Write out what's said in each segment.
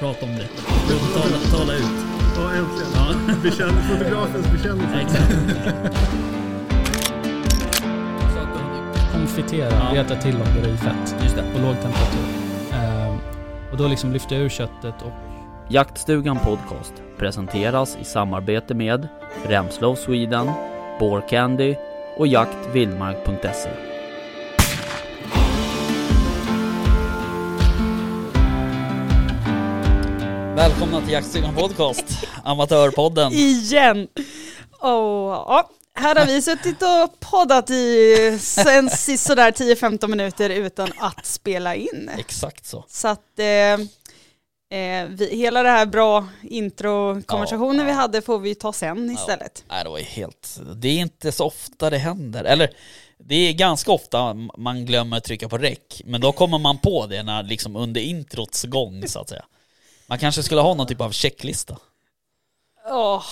prata om det. Tala, tala ut. Ja, äntligen. Ja, Bekänn, fotografens bekännelse. exakt. konfitera, Ja. reta till om det är i fett Just det. på låg temperatur. Ehm, och då liksom lyfter jag ur köttet och Jaktstugan Podcast presenteras i samarbete med Remslow Sweden, Candy och jaktvildmark.se. Välkomna till Jaktstugan Podcast, Amatörpodden. Igen! Ja. Här har vi suttit och poddat i sen sist sådär 10-15 minuter utan att spela in. Exakt så. Så att eh, eh, vi, hela det här bra intro-konversationen Ja, vi ja. hade får vi ta sen istället. Nej, det var helt... Det är inte så ofta det händer. Eller, det är ganska ofta man glömmer att trycka på räck. Men då kommer man på det när, liksom under introts gång, så att säga. Man kanske skulle ha någon typ av checklista. Åh,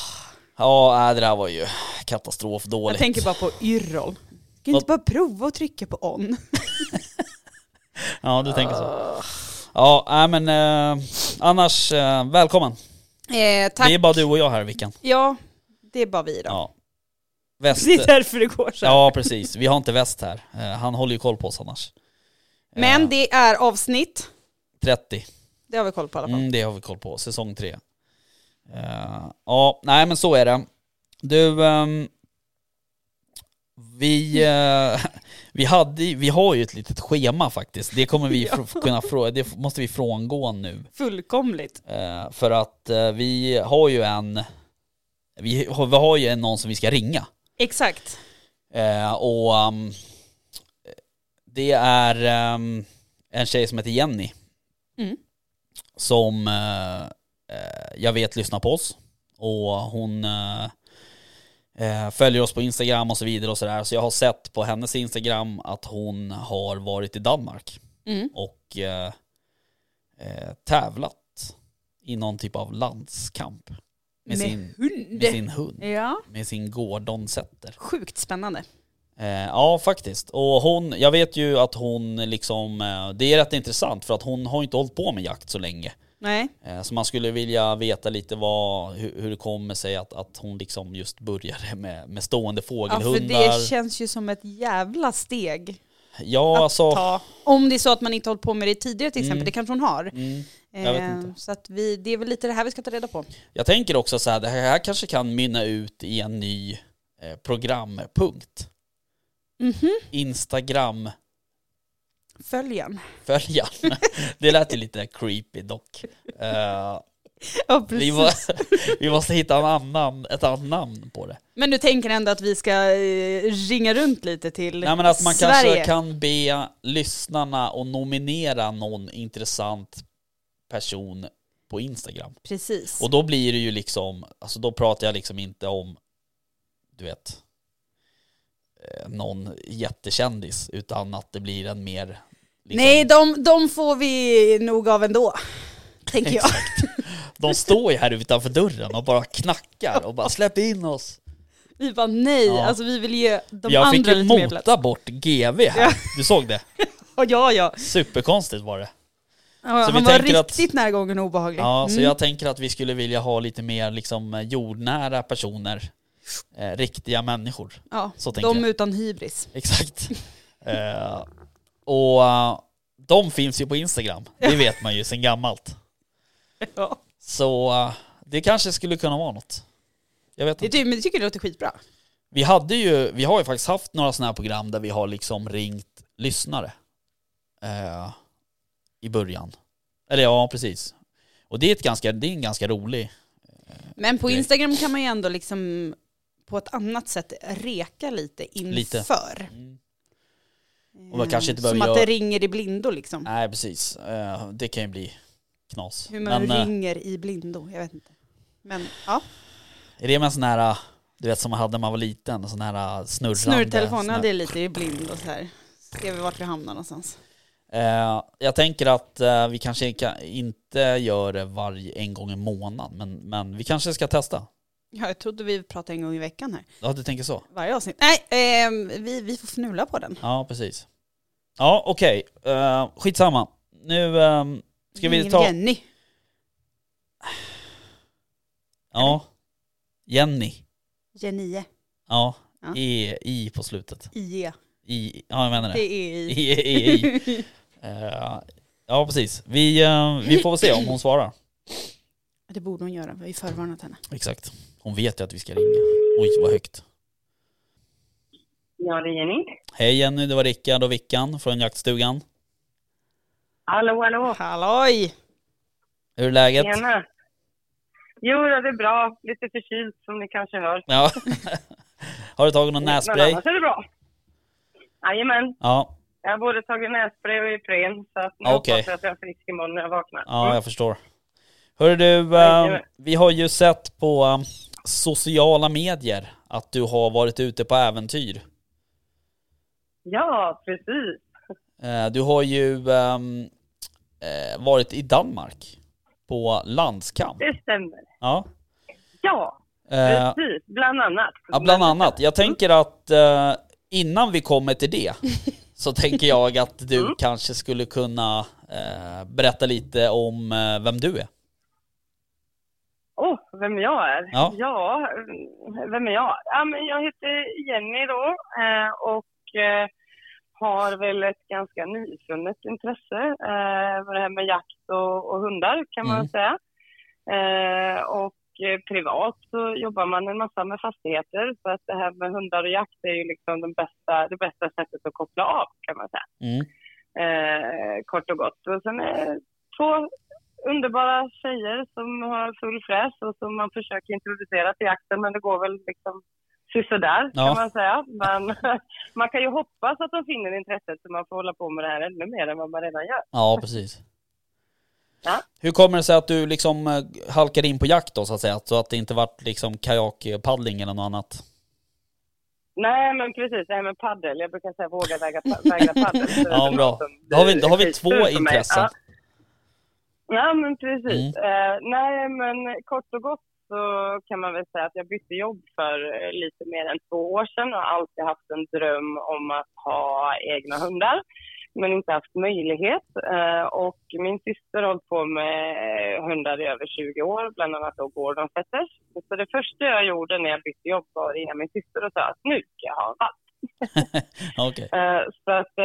Ja, nej, det där var ju jag katastrofdåligt. tänker bara på Yrrol. Kan inte bara prova att trycka på on? Ja, du tänker så. Ja, nej men eh, annars, eh, välkommen. Eh, tack. Det är bara du och jag här Vickan. Ja, det är bara vi då. Ja. Väst, Det är därför det går så här. ja, precis. Vi har inte väst här. Eh, han håller ju koll på oss annars. Eh, Men det är avsnitt, 30. Det har vi koll på i alla fall. Mm, det har vi koll på. Säsong 3. ja, nej men så är det. Du, ehm, vi, eh, vi, hade, vi har ju ett litet schema faktiskt. Det kommer vi fr- kunna frå, det måste vi frångå nu. Fullkomligt. Eh, för att vi har ju en, vi har, vi har ju en någon som vi ska ringa. Exakt. Och ehm, det är ehm, en tjej som heter Jenny. Mm. Som eh, eh, jag vet lyssnar på oss. Och hon eh, följer oss på Instagram och så vidare och sådär. Så jag har sett på hennes Instagram att hon har varit i Danmark Mm. och eh, tävlat i någon typ av landskamp. Med, sin, hund. med sin hund. Ja, Med sin Gordon Setter. sjukt spännande. Eh, ja, faktiskt. Och hon, jag vet ju att hon liksom, eh, det är rätt intressant för att hon har inte hållit på med jakt så länge. Nej, Eh, så man skulle vilja veta lite vad, hur, det kommer sig att, att hon liksom just började med, med stående ja, fågelhundar. för det känns ju som ett jävla steg ja, att alltså. ta. Om det är så att man inte hållit på med det tidigare till exempel, Mm. det kanske hon har. Mm, jag vet inte. Så att vi, det är väl lite det här vi ska ta reda på. jag tänker också så här, det här kanske kan mynna ut i en ny eh, programpunkt. Mhm. Instagram Följen. följan. det lät ju lite creepy dock. Eh, Ja, vi, precis. må, vi måste hitta en annan, ett annat namn på det. Men du tänker ändå att vi ska eh, ringa runt lite till Nej men att man Sverige? kanske kan be lyssnarna att nominera någon intressant person på Instagram. Precis. Och då blir det ju liksom, alltså då pratar jag liksom inte om, du vet, någon jättekändis, utan att det blir en mer... Liksom, Nej, de, de får vi nog av ändå. Tänker jag. De står ju här utanför dörren och bara knackar och bara släpp in oss. Vi bara nej, Ja. alltså vi vill ge de jag fick andra ju lite mer plats. mota bort GV här, du såg det? Ja, ja, ja. Superkonstigt var det. ja Så vi han var tänker att- riktigt närgången obehaglig. Ja, så Mm. jag tänker att vi skulle vilja ha lite mer liksom jordnära personer. Eh, riktiga människor. ja, så de jag. utan hybris. Exakt. eh, och eh, de finns ju på Instagram. Det vet man ju sedan gammalt. Ja. Så eh, det kanske skulle kunna vara något. Jag vet Det, inte. ty- men det tycker jag låter skitbra. Vi hade ju, vi har ju faktiskt haft några sådana här program där vi har liksom ringt lyssnare. Eh, I början. Eller ja, precis. Och det är, ett ganska, det är en ganska rolig Men på Direkt. Instagram kan man ju ändå liksom på ett annat sätt reka lite inför. Mm. Och man kanske inte Som behöver att det göra- ringer i blindo liksom. Nej, precis. Eh, det kan ju bli knas. Hur man Men eh, ringer i blindo, jag vet inte. Men ja, är det med en sån här, eh, du vet som man hade när man var liten, en sån här eh, snurrande... snurrtelefon, sån ja här- det är lite i blindo så här. Ser vi vart vi hamnar någonstans. Eh, jag tänker att eh, vi kanske kan, inte gör det varje, en gång i månaden, men, men vi kanske ska testa. Ja, jag trodde vi pratade en gång i veckan här. Ja, du tänker så? Varje avsnitt. Nej, ehm, vi, vi får fnula på den. Ja, precis. Ja, okej. Eh, skitsamma. Nu ehm, ska vi ta... Jenny. Ja. Jenny. Genie. Ja. Ja. E, I på slutet. IE. I, ja jag menar Det det. är i. I, I, I. Eh, ja precis. Vi, eh, vi får väl se om hon svarar. Det borde hon göra, vi har ju förvarnat henne. Exakt. Hon vet ju att vi ska ringa. Oj vad högt. Ja, det är Jenny. Hej Jenny, det var Rickard och Vickan från jaktstugan. Hallå, hallå. Halloj! Hur är läget? Tjena. Jo, det är bra. Lite förkyld som ni kanske hör. Ja. Har du tagit någon Men nässpray? annars är det bra. Jajamän. Ja, Jag har både tagit nässpray och Ipren, så att nu Okej. hoppas jag att jag är frisk imorgon när jag vaknar. ja Mm. jag förstår. Hörru du, eh, Jajamän. vi har ju sett på eh, sociala medier att du har varit ute på äventyr. Ja, precis. Eh, Du har ju ehm, eh, varit i Danmark på landskamp. Det stämmer. Ja. Ja, Eh, precis. Bland annat. Ja, bland annat. Jag tänker att innan vi kommer till det så tänker jag att du Mm. kanske skulle kunna berätta lite om vem du är. Åh, vem jag är? Ja. ja, vem är jag? Ja, men jag heter Jenny då eh, och eh, har väl ett ganska nyfunnet intresse eh, med det här med jakt och, och hundar kan man Mm. säga. Eh, och eh, privat så jobbar man en massa med fastigheter så att det här med hundar och jakt är ju liksom den bästa, det bästa sättet att koppla av kan man säga. Mm. Eh, kort och gott. Och sen är två underbara tjejer som har full fräs och som man försöker introducera till jakten men det går väl liksom sisådär Ja. kan man säga. Men man kan ju hoppas att de finner intresset så man får hålla på med det här ännu mer än vad man redan gör. Ja, precis. Ja. Hur kommer det sig att du liksom eh, halkade in på jakt då så att säga? Så att det inte vart liksom kajakpaddling eller något annat? Nej men precis, det här med paddel. Jag brukar säga våga väga, vägra paddel. Ja, bra. Då har vi, då har vi två intressen. Ja. Ja, men precis. Eh, nej, men kort och gott så kan man väl säga att jag bytte jobb för eh, lite mer än två år sedan och alltid haft en dröm om att ha egna hundar, men inte haft möjlighet. Eh, och min syster har hållit på med hundar i över 20 år, bland annat då Gordon Setters. Så det första jag gjorde när jag bytte jobb var att ringa min syster och sa att nu ska jag ha en valp. Okej. Eh, så att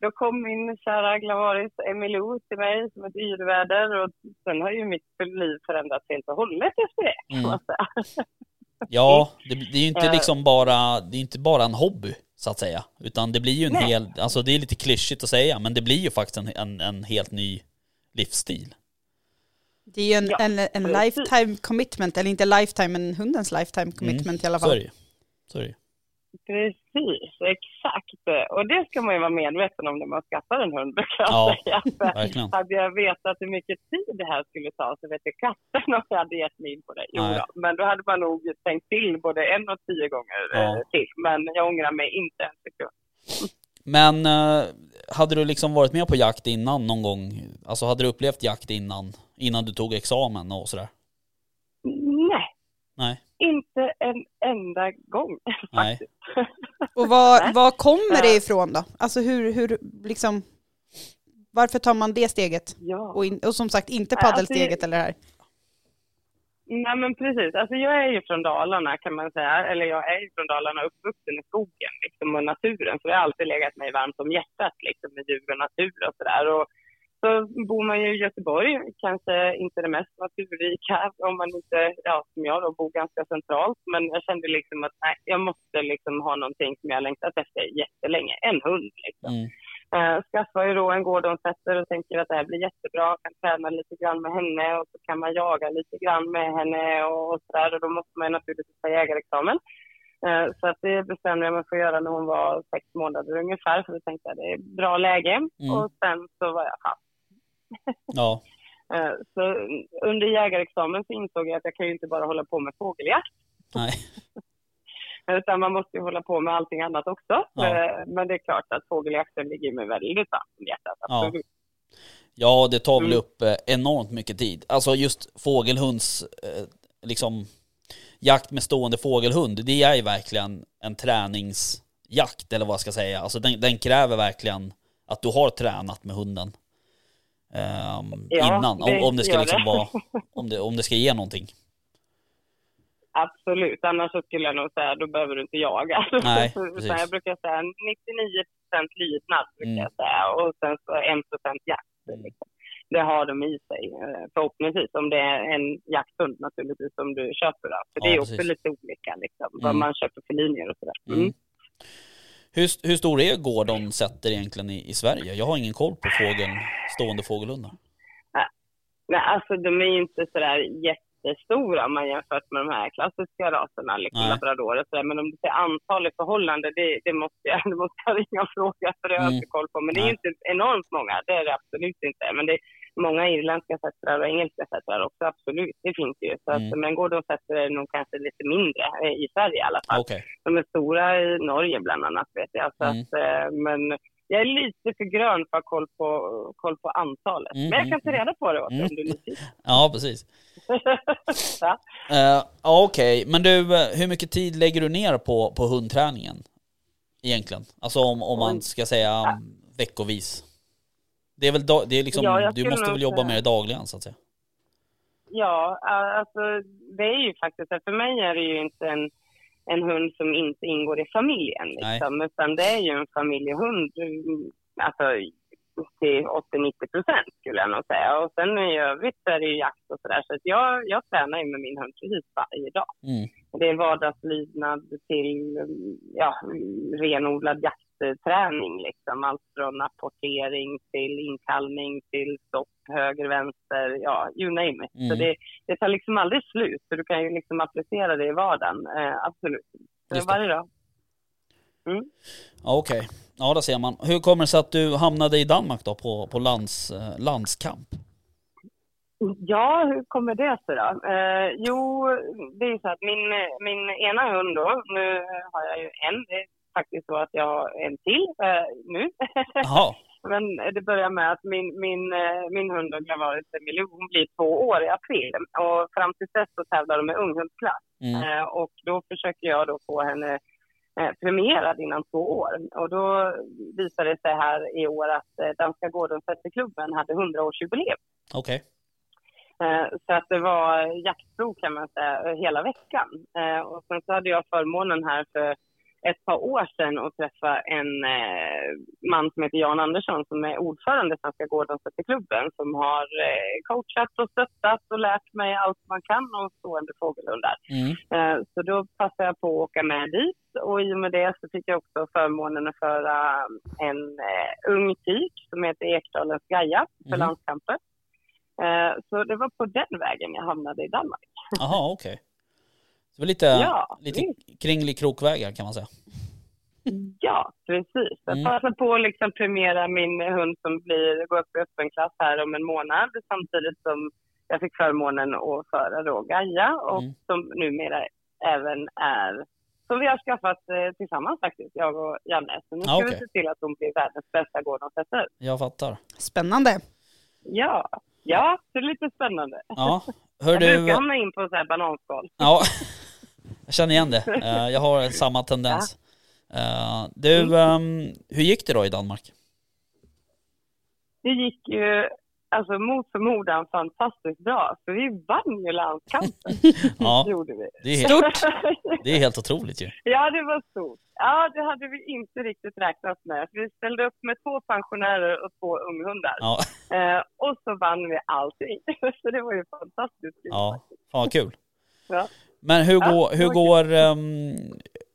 då kom min kära glavaris Emilou till mig som ett yrväder och sen har ju mitt liv förändrats helt och hållet efter det Mm. säga. Ja, det, det är ju inte Eh. liksom bara, det är inte bara en hobby så att säga. Utan det blir ju en Nej. hel, alltså det är lite klyschigt att säga, men det blir ju faktiskt en, en, en helt ny livsstil. Det är ju en, Ja, en, en lifetime commitment, eller inte lifetime, men hundens lifetime commitment i alla Mm. Så är fall. det ju. Så är det ju. Precis, exakt. Och det ska man ju vara medveten om när man skaffar en hund, jag Ja, verkligen. Hade jag vetat hur mycket tid det här skulle ta så vet jag katten om jag hade gett mig in på det. Jo då, men då hade man nog tänkt till både en och tio gånger Ja. eh, till. Men jag ångrar mig inte en sekund. Men eh, hade du liksom varit med på jakt innan någon gång? Alltså hade du upplevt jakt innan? Innan du tog examen och sådär? Nej, Nej. Inte en enda gång Nej. faktiskt. Och var, var kommer det ifrån då? Alltså hur, hur liksom, varför tar man det steget? Ja. Och, in, och som sagt inte alltså, paddelsteget eller det här. Nej men precis, alltså jag är ju från Dalarna kan man säga, eller jag är ju från Dalarna uppvuxen i skogen liksom, och naturen, så det har alltid legat mig varmt om hjärtat liksom med djur och natur och sådär. Och så bor man ju i Göteborg, kanske inte det mest naturrika om man inte, ja som jag då, bor ganska centralt, men jag kände liksom att nej, jag måste liksom ha någonting som jag längtat efter jättelänge, en hund liksom. Mm. Uh, skaffar ju då en Gordon Setter och tänker att det här blir jättebra. Kan träna lite grann med henne och så kan man jaga lite grann med henne och, och sådär. Och då måste man ju naturligtvis ta jägarexamen. Eh, så att det bestämde jag mig för att göra när hon var sex månader ungefär. För då tänkte jag det är bra läge. Mm. Och sen så var jag fast. Ja. Eh, så under jägarexamen så insåg jag att jag kan ju inte bara hålla på med fågeljakt. Nej. Utan man måste ju hålla på med allting annat också. Ja. Eh, men det är klart att fågeljakten ligger mig väldigt varmt om hjärtat. Ja. Absolut. Ja, det tar väl Mm. upp eh, enormt mycket tid. Alltså just fågelhunds, liksom jakt med stående fågelhund, det är ju verkligen en träningsjakt eller vad jag ska säga. Alltså den, den kräver verkligen att du har tränat med hunden. Ehm, Ja, innan, det om, om det ska liksom det. vara, om det, om det ska ge någonting. absolut. Annars så skulle jag nog säga, då behöver du inte jaga. Nej, Utan jag brukar säga 99 lydnad, brukar Mm. jag säga. Och sen så 1 jakt. Mm. Liksom. Det har de i sig, eh, förhoppningsvis. Om det är en jakthund naturligtvis som du köper. Då. För det Ja, är också precis. lite olika, liksom, vad Mm. man köper för linjer och sådär. Mm. Hur, hur stor är gården sätter egentligen i, i Sverige? Jag har ingen koll på fågeln, stående fågelhundar. Nej, alltså de är ju inte sådär jättestora om man jämfört med de här klassiska raserna, liksom Nej. labrador och sådär. Men om du ser antal i förhållande, det, det, måste jag, det måste jag ringa och fråga för det har jag Mm. inte koll på. Men det är Nej. ju inte enormt många, det är det absolut inte. Men det många irländska sättrar och engelska sättrar också, absolut. Det finns ju. Så att, Mm. Men gårdonsätter är nog kanske lite mindre, eh, i Sverige i alla fall. Okej. De är stora i Norge bland annat vet jag. Så Mm. att, eh, men jag är lite för grön för att ha koll på, koll på antalet. Mm, men jag kan ta mm, reda på det åt dig Mm. om du är nyfiken. Ja, precis. ja. Uh, ja, Okej, men du, hur mycket tid lägger du ner på, på hundträningen? Egentligen. Alltså om, om man ska säga um, veckovis. Det är väl, det är liksom, Ja, du måste väl jobba med det dagligen så att säga? ja, alltså det är ju faktiskt För mig är det ju inte en, en hund som inte ingår i familjen. Liksom, utan det är ju en familjehund. mm, Alltså till 80-90 procent skulle jag nog säga. Och sen i övrigt så är det ju jakt och sådär. Så att jag, jag tränar ju med min hund precis varje dag. Mm. Det är vardagslydnad till mm, ja, renodlad jaktträning. Liksom. Allt från apportering till inkallning till stopp, höger, vänster, ja, you name it. Mm. Så det, det tar liksom aldrig slut, så du kan ju liksom applicera det i vardagen. Eh, absolut. Så varje dag. Ja, Okej, ja där ser man. Hur kommer det sig att du hamnade i Danmark då på, på lands, eh, landskamp? Ja, hur kommer det sig då? Eh, jo, det är så att min, min ena hund då, nu har jag ju en, det är faktiskt så att jag har en till eh, nu. Men det börjar med att min, min, eh, min hund varit en miljon, hon blir två år i april. Och fram till dess så tävlar de med unghundsklass. mm. Eh, och då försöker jag då få henne eh, premierad innan två år. Och då visade det sig här i år att eh, Danska Gårdensätterklubben hade 100-årsjubileum. okej. Eh, Så att det var jaktprov kan man säga hela veckan. Eh, Och sen så hade jag förmånen här för ett par år sedan att träffa en eh, man som heter Jan Andersson som är ordförande i Svenska Gårdansklubben som har eh, coachat och stöttat och lärt mig allt man kan om stående fågelhundar. Mm. Eh, Så då passade jag på att åka med dit och i och med det så fick jag också förmånen att föra en eh, ung tik som heter Ekdalens Gaia för Mhm. landskamper. Eh, Så det var på den vägen jag hamnade i Danmark. Jaha, okej. Det var lite, Ja, lite kringlig krokvägar kan man säga. Ja, precis. Jag Mm. på att liksom premiera min hund som blir, går upp i öppen klass här om en månad samtidigt som jag fick förmånen att föra då Gaia och Mm. som numera även är som vi har skaffat eh, tillsammans faktiskt, jag och Janne. Så nu ska Ja, vi okej. se till att hon blir världens bästa gårdensättare. Jag fattar. Spännande. Ja, ja, det är lite spännande. Ja, hör jag du... brukar hamna in på så här bananskal. Ja, jag känner igen det. Eh, Jag har samma tendens. Eh, Du, Mm. ehm, hur gick det då i Danmark? Det gick ju alltså mot förmodan fantastiskt bra, för vi vann ju landskampen. Ja, gjorde vi. det är helt, det är helt otroligt ju. ja, det var stort. Ja, det hade vi inte riktigt räknat med. Vi ställde upp med två pensionärer och två unghundar. Ja, Eh, och så vann vi allting. så det var ju fantastiskt ja. Fan kul. Ja. Men hur Ja, går, det hur går, ehm,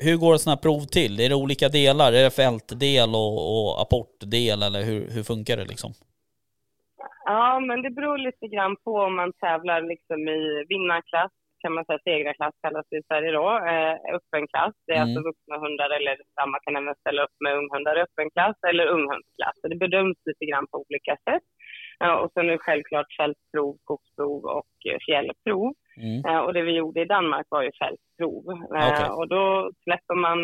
hur går sådana här prov till? Är det olika delar? Är det fältdel och, och apportdel eller hur, hur funkar det liksom? Ja, men det beror lite grann på om man tävlar liksom i vinnarklass, kan man säga segrarklass kallas det i Sverige då, eh, öppen klass. Det är Mm. alltså vuxna hundar eller samma kan även ställa upp med unghundar i öppen klass eller unghundsklass. Så det bedöms lite grann på olika sätt. Och sen är det självklart fältprov, skogsprov och eh, fjällprov. Mm. Eh, och det vi gjorde i Danmark var ju fältprov. Eh, Okej. Och då släpper man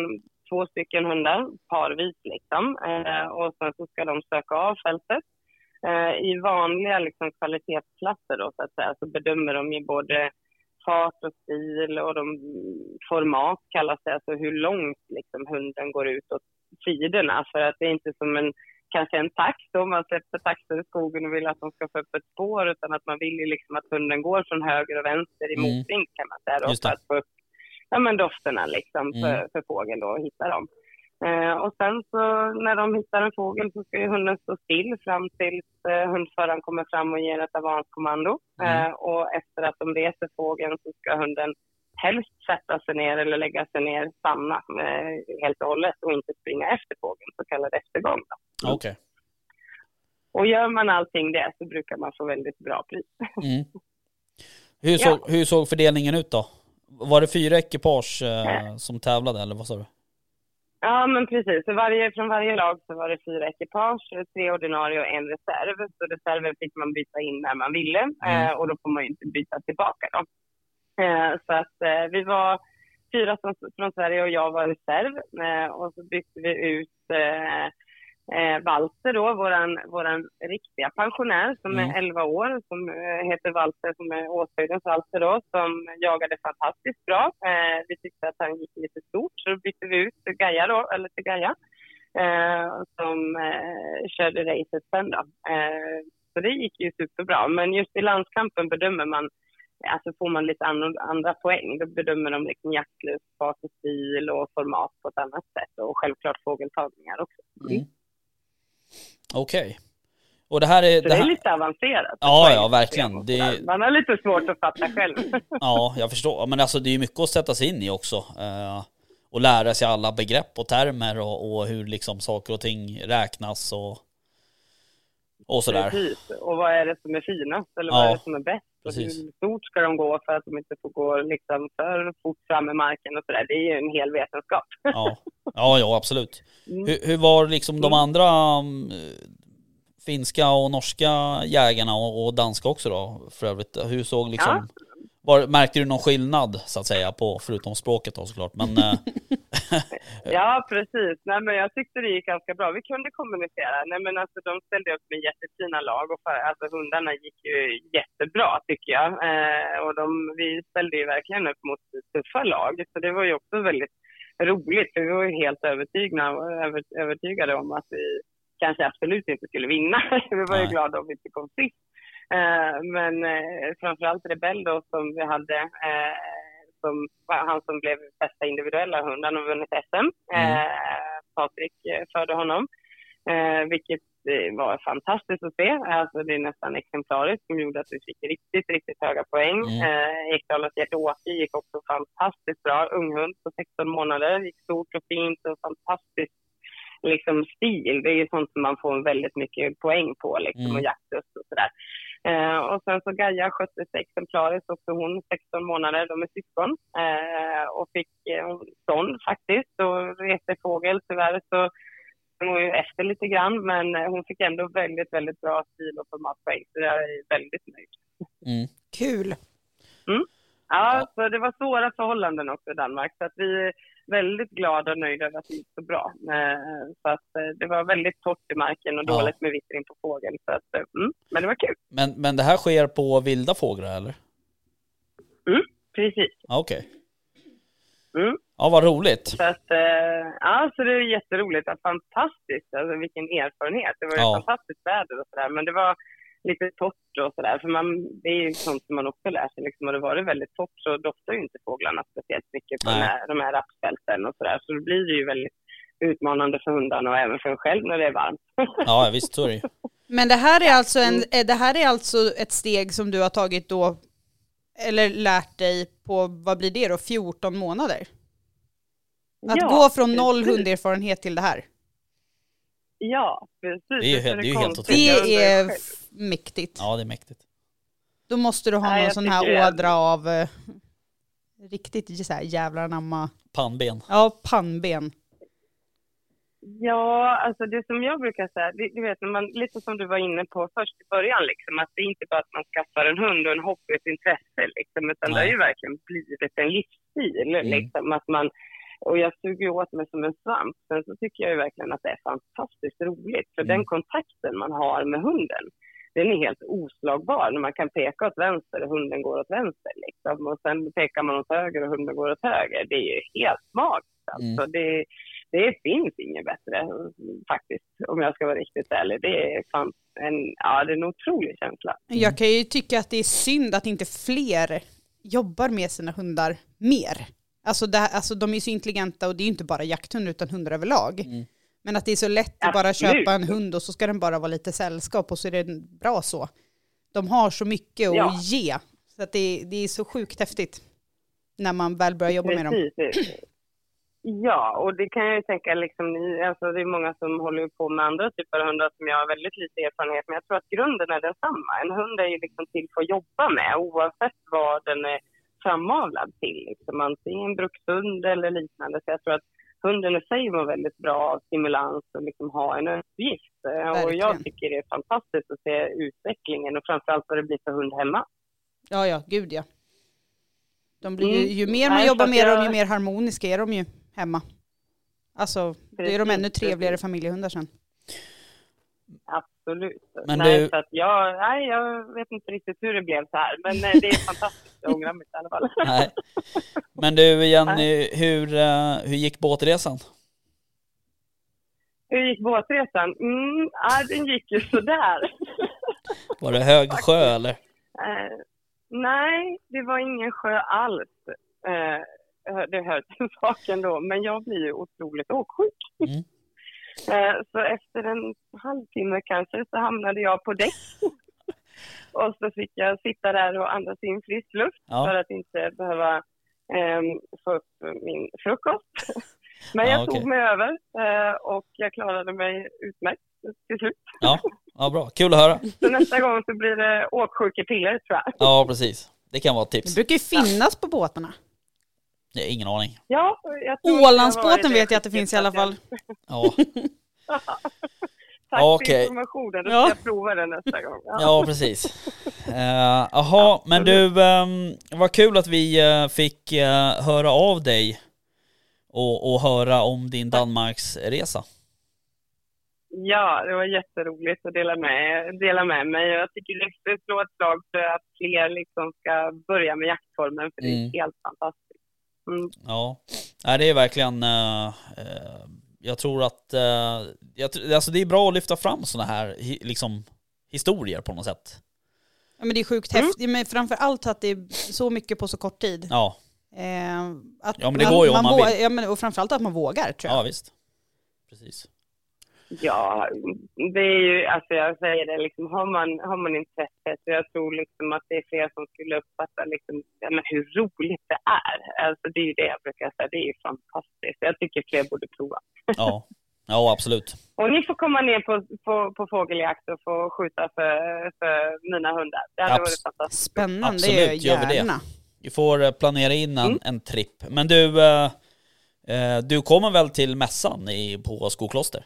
två stycken hundar parvis liksom. Och sen så ska de söka av fältet. I vanliga liksom, kvalitetsklasser då, så att säga, så bedömer de ju både fart och stil och de, format kallas det, alltså hur långt liksom, hunden går ut åt sidorna. För att det är inte som en kanske en tax då, man släpper taxar i skogen och vill att de ska få upp ett spår utan att man vill ju liksom att hunden går från höger och vänster i Mm. motvind kan man säga då, för att få upp ja, men dofterna liksom för, Mm. för fågeln då och hitta dem. Eh, och sen så när de hittar en fågel så ska ju hunden stå still fram tills eh, hundföraren kommer fram och ger ett avanskommando. Mm. Eh, och efter att de reser fågeln så ska hunden helst sätta sig ner eller lägga sig ner, stanna eh, helt och hållet och inte springa efter fågeln, så kallad eftergång. Då. Okej. Och gör man allting det så brukar man få väldigt bra pris. Mm. Hur, såg, hur såg fördelningen ut då? Var det fyra ekipage eh, som tävlade eller vad sa du? Ja, men precis. Så varje, från varje lag så var det fyra ekipage, tre ordinarie och en reserv. Så reserven fick man byta in när man ville eh, och då får man ju inte byta tillbaka då. Eh, så att eh, vi var fyra som, från Sverige och jag var reserv. Eh, och så bytte vi ut eh, Walter då, våran, våran riktiga pensionär som Mm. är 11 år, som eh, heter Walter, som är Åshöjdens Walter då, som jagade fantastiskt bra. Eh, vi tyckte att han gick lite stort, så då bytte vi ut till Gaia då, eller till Gaia, eh, som eh, körde racet sen då. Eh, så det gick ju superbra, men just i landskampen bedömer man Alltså får man lite andra, andra poäng, då bedömer de liksom jaktlust, fas och stil och format på ett annat sätt och självklart fågeltagningar också. Mm. Okej. Och det här är... Så Det det är här, lite avancerat. Ja, ja, verkligen. Det- Man har lite svårt att fatta själv. ja, jag förstår. Men alltså det är ju mycket att sätta sig in i också. Eh, och lära sig alla begrepp och termer och, och hur liksom saker och ting räknas och, och sådär. Precis. Och vad är det som är finast eller Ja, vad är det som är bäst? Och precis. hur stort ska de gå för att de inte får gå liksom för fort fram i marken och sådär. Det är ju en hel vetenskap. Ja, ja, ja absolut. Mm. Hur, hur var liksom de andra mm, finska och norska jägarna och, och danska också då för övrigt? Hur såg liksom... Var, märkte du någon skillnad så att säga på, förutom språket då såklart? Men eh, Ja, precis. Nej, men jag tyckte det gick ganska bra. Vi kunde kommunicera. Nej, men alltså, de ställde upp med jättefina lag och för, alltså, hundarna gick ju jättebra tycker jag. Eh, och de, vi ställde ju verkligen upp mot tuffa lag. Så det var ju också väldigt roligt för vi var ju helt övertygna, över, övertygade om att vi kanske absolut inte skulle vinna. vi var ju Nej. glada om vi inte kom sist. Eh, men eh, framförallt Rebell då som vi hade eh, som han som blev bästa individuella hund. Han har vunnit SM. Eh, Patrik eh, förde honom. Eh, vilket eh, var fantastiskt att se. Alltså det är nästan exemplariskt som gjorde att vi fick riktigt, riktigt höga poäng. Mm. Eh, Ekdalas Hjärt-Åke gick också fantastiskt bra. Unghund på 16 månader. Gick stort och fint och fantastiskt liksom stil. Det är ju sånt som man får väldigt mycket poäng på liksom Mm. och jaktlust och sådär. Eh, och sen så Gaia skötte sig exemplariskt också hon 16 månader, de är syskon. Eh, och fick eh, stånd faktiskt och reste fågel tyvärr så hon var ju efter lite grann men eh, hon fick ändå väldigt, väldigt bra stil och formatpoäng så jag är väldigt nöjd. mm, Kul. Ja, så det var svåra förhållanden också i Danmark så att vi är väldigt glada och nöjda över att det gick så bra. Eh, så att eh, det var väldigt torrt i marken och Ja. dåligt med vittring på fågeln så att, mm, men det var kul. men, men det här sker på vilda fåglar eller? Precis. Ja, Okej. Mm. Ja, vad roligt. Så att, eh, ja, så det är jätteroligt. Ja, fantastiskt. Alltså, vilken erfarenhet. Det var ju Ja. fantastiskt väder och sådär. Men det var lite torrt och sådär. För man, det är ju sånt som man också lär sig. Liksom. Och det var det väldigt torrt så doftar ju inte fåglarna speciellt mycket på Nej. de här, de här rapsfälten och sådär. Så då blir det ju väldigt utmanande för hundarna och även för en själv när det är varmt. Ja, visst så är det. Men det här är alltså, en, eh, det här är alltså ett steg som du har tagit då, eller lärt dig på, vad blir det då, 14 månader? Att Ja, gå från noll precis. hunderfarenhet till det här. Ja, precis. Det är ju det är ju helt? Jag otroligt. Det är mäktigt. Ja, det är mäktigt. Då måste du ha Nej, någon jag sån här ådra av eh, riktigt så här jävlar anamma. Pannben. Ja, pannben. Ja, alltså det som jag brukar säga, du, vet, när man, lite som du var inne på först i början, liksom, att det är inte bara att man skaffar en hund och en hobby, ett intresse, liksom, utan det har Nej. ju verkligen blivit en livsstil. Mm. Liksom, att man, och jag suger åt mig som en svamp. Sen så tycker jag ju verkligen att det är fantastiskt roligt, för Mm. den kontakten man har med hunden, den är helt oslagbar. När man kan peka åt vänster och hunden går åt vänster. Liksom. Och sen pekar man åt höger och hunden går åt höger. Det är ju helt magiskt. Alltså. Det, det finns inget bättre faktiskt, om jag ska vara riktigt ärlig. Det är, fan en, ja, det är en otrolig känsla. Jag kan ju tycka att det är synd att inte fler jobbar med sina hundar mer. Alltså, det, alltså de är så intelligenta och det är ju inte bara jakthundar utan hundar överlag. Mm. Men att det är så lätt att bara Absolut. köpa en hund och så ska den bara vara lite sällskap och så är det bra så. De har så mycket att Ja. ge. Så att det, det är så sjukt häftigt. När man väl börjar jobba med dem. Precis. Ja, och det kan jag ju tänka, liksom, alltså, det är många som håller på med andra typer av hundar som jag har väldigt lite erfarenhet med. Jag tror att grunden är densamma. En hund är ju liksom till för att jobba med oavsett vad den är framavlad till. Liksom, antingen brukshund eller liknande. Så jag tror att hunden i sig mår väldigt bra av stimulans och liksom ha en uppgift. Eh, Och Verkligen. jag tycker det är fantastiskt att se utvecklingen och framförallt vad det blir för hund hemma. Ja, ja, gud ja. De blir, ju, Mm. ju mer man Nej, jobbar med dem, ju mer harmoniska är de ju hemma. Alltså, det är de ännu trevligare familjehundar sen. Absolut. Men nej, du- så att jag, nej, jag vet inte riktigt hur det blev så här, men eh, det är fantastiskt. Jag ångrar mig inte i alla fall. Nej. Men du Jenny, hur, eh, hur gick båtresan? Hur gick båtresan? Mm, ja, den gick ju sådär. Var det hög sjö eller? Eh, nej, det var ingen sjö alls. Eh, det hör till saken då, men jag blir ju otroligt åksjuk. Mm. Eh, så efter en halvtimme kanske så hamnade jag på däck. Och så fick jag sitta där och andas in frisk luft för Ja, att inte behöva ehm, få upp min frukost. Men Ja, jag okej. tog mig över eh, och jag klarade mig utmärkt till slut. ja, ja bra. Kul att höra. Så nästa gång så blir det åksjukepiller tror jag. Ja, precis. Det kan vara ett Det tips. brukar ju finnas på båtarna. Jag har ingen aning. Ja, jag tror att jag Ålandsbåten vet jag att det finns i alla fall. Ja, Tack Ja, för informationen, då Ja. ska jag prova den nästa gång. Ja. ja precis. Eh, Jaha, men du, um, vad kul att vi eh, fick eh, höra av dig och, och höra om din Danmarksresa. ja, det var jätteroligt att dela med, dela med mig. Jag tycker det ska slå ett slag för att fler liksom ska börja med jaktformen, för det Mm. är helt fantastiskt. Mm. Ja, Nej, det är verkligen, jag tror att, eh, jag, alltså det är bra att lyfta fram sådana här hi, liksom, historier på något sätt. Ja, men det är sjukt Mm. häftigt, men framför allt att det är så mycket på så kort tid. Ja, Eh, att Ja, men det går ju om man vill. Ja, men, och framförallt att man vågar tror jag. ja visst. Precis. Ja, det är ju, alltså jag säger det, liksom, har, man, har man intresse, så jag tror liksom att det är fler som skulle uppfatta liksom, ja, men hur roligt det är. Alltså det är ju det jag brukar säga, det är ju fantastiskt. Jag tycker fler borde prova. Ja, ja absolut. Och ni får komma ner på, på, på fågeljakt och få skjuta för, för mina hundar. Det hade Abs- varit fantastiskt. Spännande, Absolut, gör vi det. gärna. Vi får eh, planera in en, Mm. en tripp. Men du, eh, eh, du kommer väl till mässan i, på Skokloster?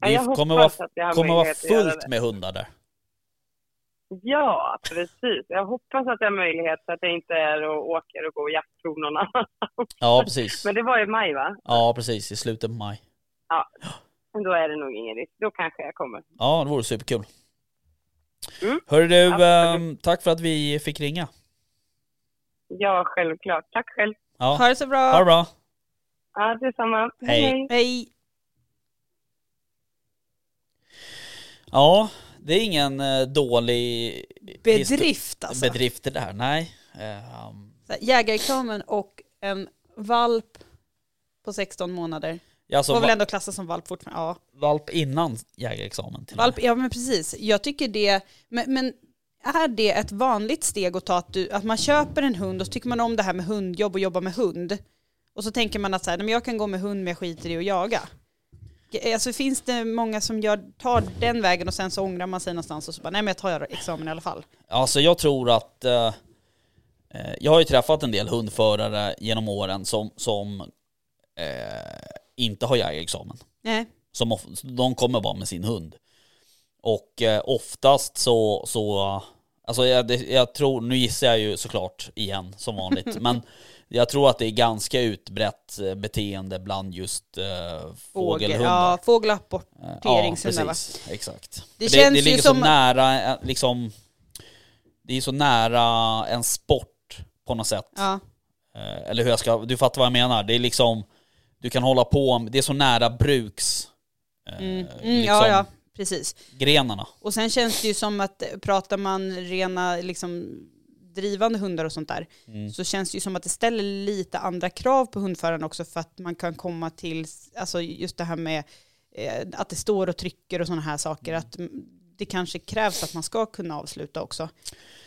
Ja, Det jag kommer vara, att kommer vara fullt med hundar där. Ja, precis. Jag hoppas att jag har möjlighet så att jag inte är och åker och går jaktprov någon annanstans. Ja, precis. Men det var i maj va? Ja, precis. I slutet på maj. Men Då är det nog ingen risk. Då kanske jag kommer. Ja, det vore superkul. Mm. Hörru du, Absolut. ehm, tack för att vi fick ringa. Ja, självklart. Tack själv. Ja, Ha det så bra. ha det bra. Ja, detsamma. Hej. Hej. Ja, det är ingen eh, dålig Bedrift alltså. bedrift det där. Nej. Så här, Jägarexamen och en valp på 16 månader. ja, alltså, Får väl ändå klassas som valp fortfarande. Ja. valp innan jägarexamen. Till. Valp, ja men precis. Jag tycker det, men, men är det ett vanligt steg att ta att, du, att man köper en hund och så tycker man om det här med hundjobb och jobba med hund. Och så tänker man att så här, men jag kan gå med hund men jag skiter i att jaga. Alltså finns det många som gör, tar den vägen och sen så ångrar man sig någonstans och så bara nej men jag tar examen i alla fall. Alltså jag tror att eh, eh, jag har ju träffat en del hundförare genom åren som, som eh, inte har jägarexamen. Nej. Som of, de kommer bara med sin hund. Och eh, oftast så, så alltså jag, jag tror, nu gissar jag ju såklart igen som vanligt, men jag tror att det är ganska utbrett eh, beteende bland just eh, fågelhundar. Ja, Ja, fågelapporteringshundar va? precis. Exakt. Det För känns det ju ligger som- så nära, eh, liksom, det är så nära en sport på något sätt. Ja. Eller hur jag ska, du fattar vad jag menar. Det är liksom, du kan hålla på, det är så nära bruks... Mm. Mm, liksom, ja, ja, precis. Grenarna. Och sen känns det ju som att pratar man rena liksom drivande hundar och sånt där, Mm. så känns det ju som att det ställer lite andra krav på hundföraren också för att man kan komma till, alltså just det här med eh, att det står och trycker och sådana här saker, Mm. att mm, det kanske krävs att man ska kunna avsluta också.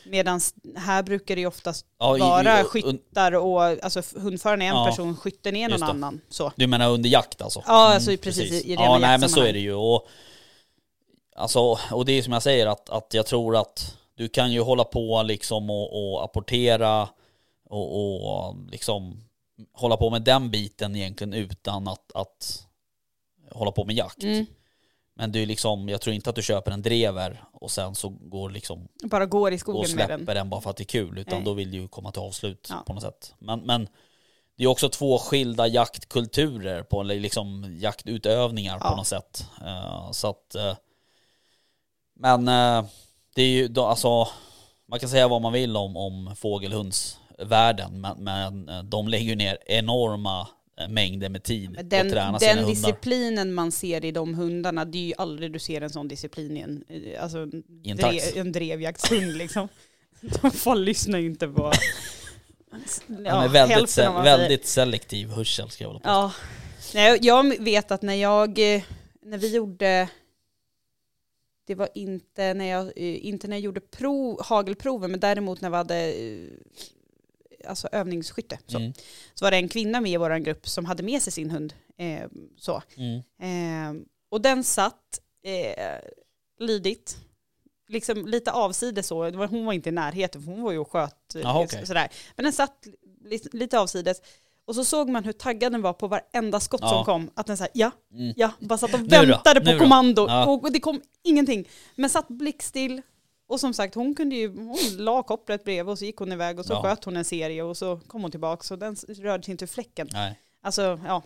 Medan här brukar det ju oftast Ja, vara i- skyttar och alltså hundföraren är en Ja, person, skytten är någon annan. Så. Du menar under jakt alltså? Ja, alltså precis, i- i rena Ja, nej men så är det ju. Och, alltså, och det är som jag säger att, att jag tror att du kan ju hålla på liksom och, och apportera och, och liksom hålla på med den biten egentligen utan att, att hålla på med jakt. Mm. Men du liksom, jag tror inte att du köper en drever och sen så går liksom Bara går i och skogen med den. släpper den bara för att det är kul, utan Nej. då vill du ju komma till avslut Ja. på något sätt. Men, men det är också två skilda jaktkulturer, på, liksom jaktutövningar Ja. på något sätt. Eh, så att, eh, men eh, det är ju, då, alltså, man kan säga vad man vill om, om fågelhundsvärlden, men, men eh, de lägger ju ner enorma eh, mängder med tid Men på att Den, träna sina den hundar. disciplinen man ser i de hundarna, det är ju aldrig du ser en sån disciplin i en, eh, alltså, en, I en drevjaktshund liksom. De får lyssna inte på... Han är väldigt, se- väldigt selektiv hörsel ska jag hålla på. Ja. Nej, jag vet att när jag, när vi gjorde, det var inte när jag, eh, inte när jag gjorde prov, hagelproven, men däremot när vi hade eh, alltså övningsskytte. Så, Mm. så var det en kvinna med i vår grupp som hade med sig sin hund. Eh, så. Mm. Eh, och den satt eh, lydigt, liksom lite avsides så. Hon var inte i närheten, för hon var ju och sköt. eh, Jaha, okej. sådär. Men den satt li, lite avsides. Och så såg man hur taggad den var på varenda skott Ja. som kom. Att den sa ja, Mm. ja, bara satt och väntade på kommando. Ja. Och det kom ingenting. Men satt blickstill. Och som sagt, hon kunde ju, hon la kopplet bredvid och så gick hon iväg och så Ja. sköt hon en serie och så kom hon tillbaka. Så den rörde sig inte ur fläcken. Nej. Alltså, ja.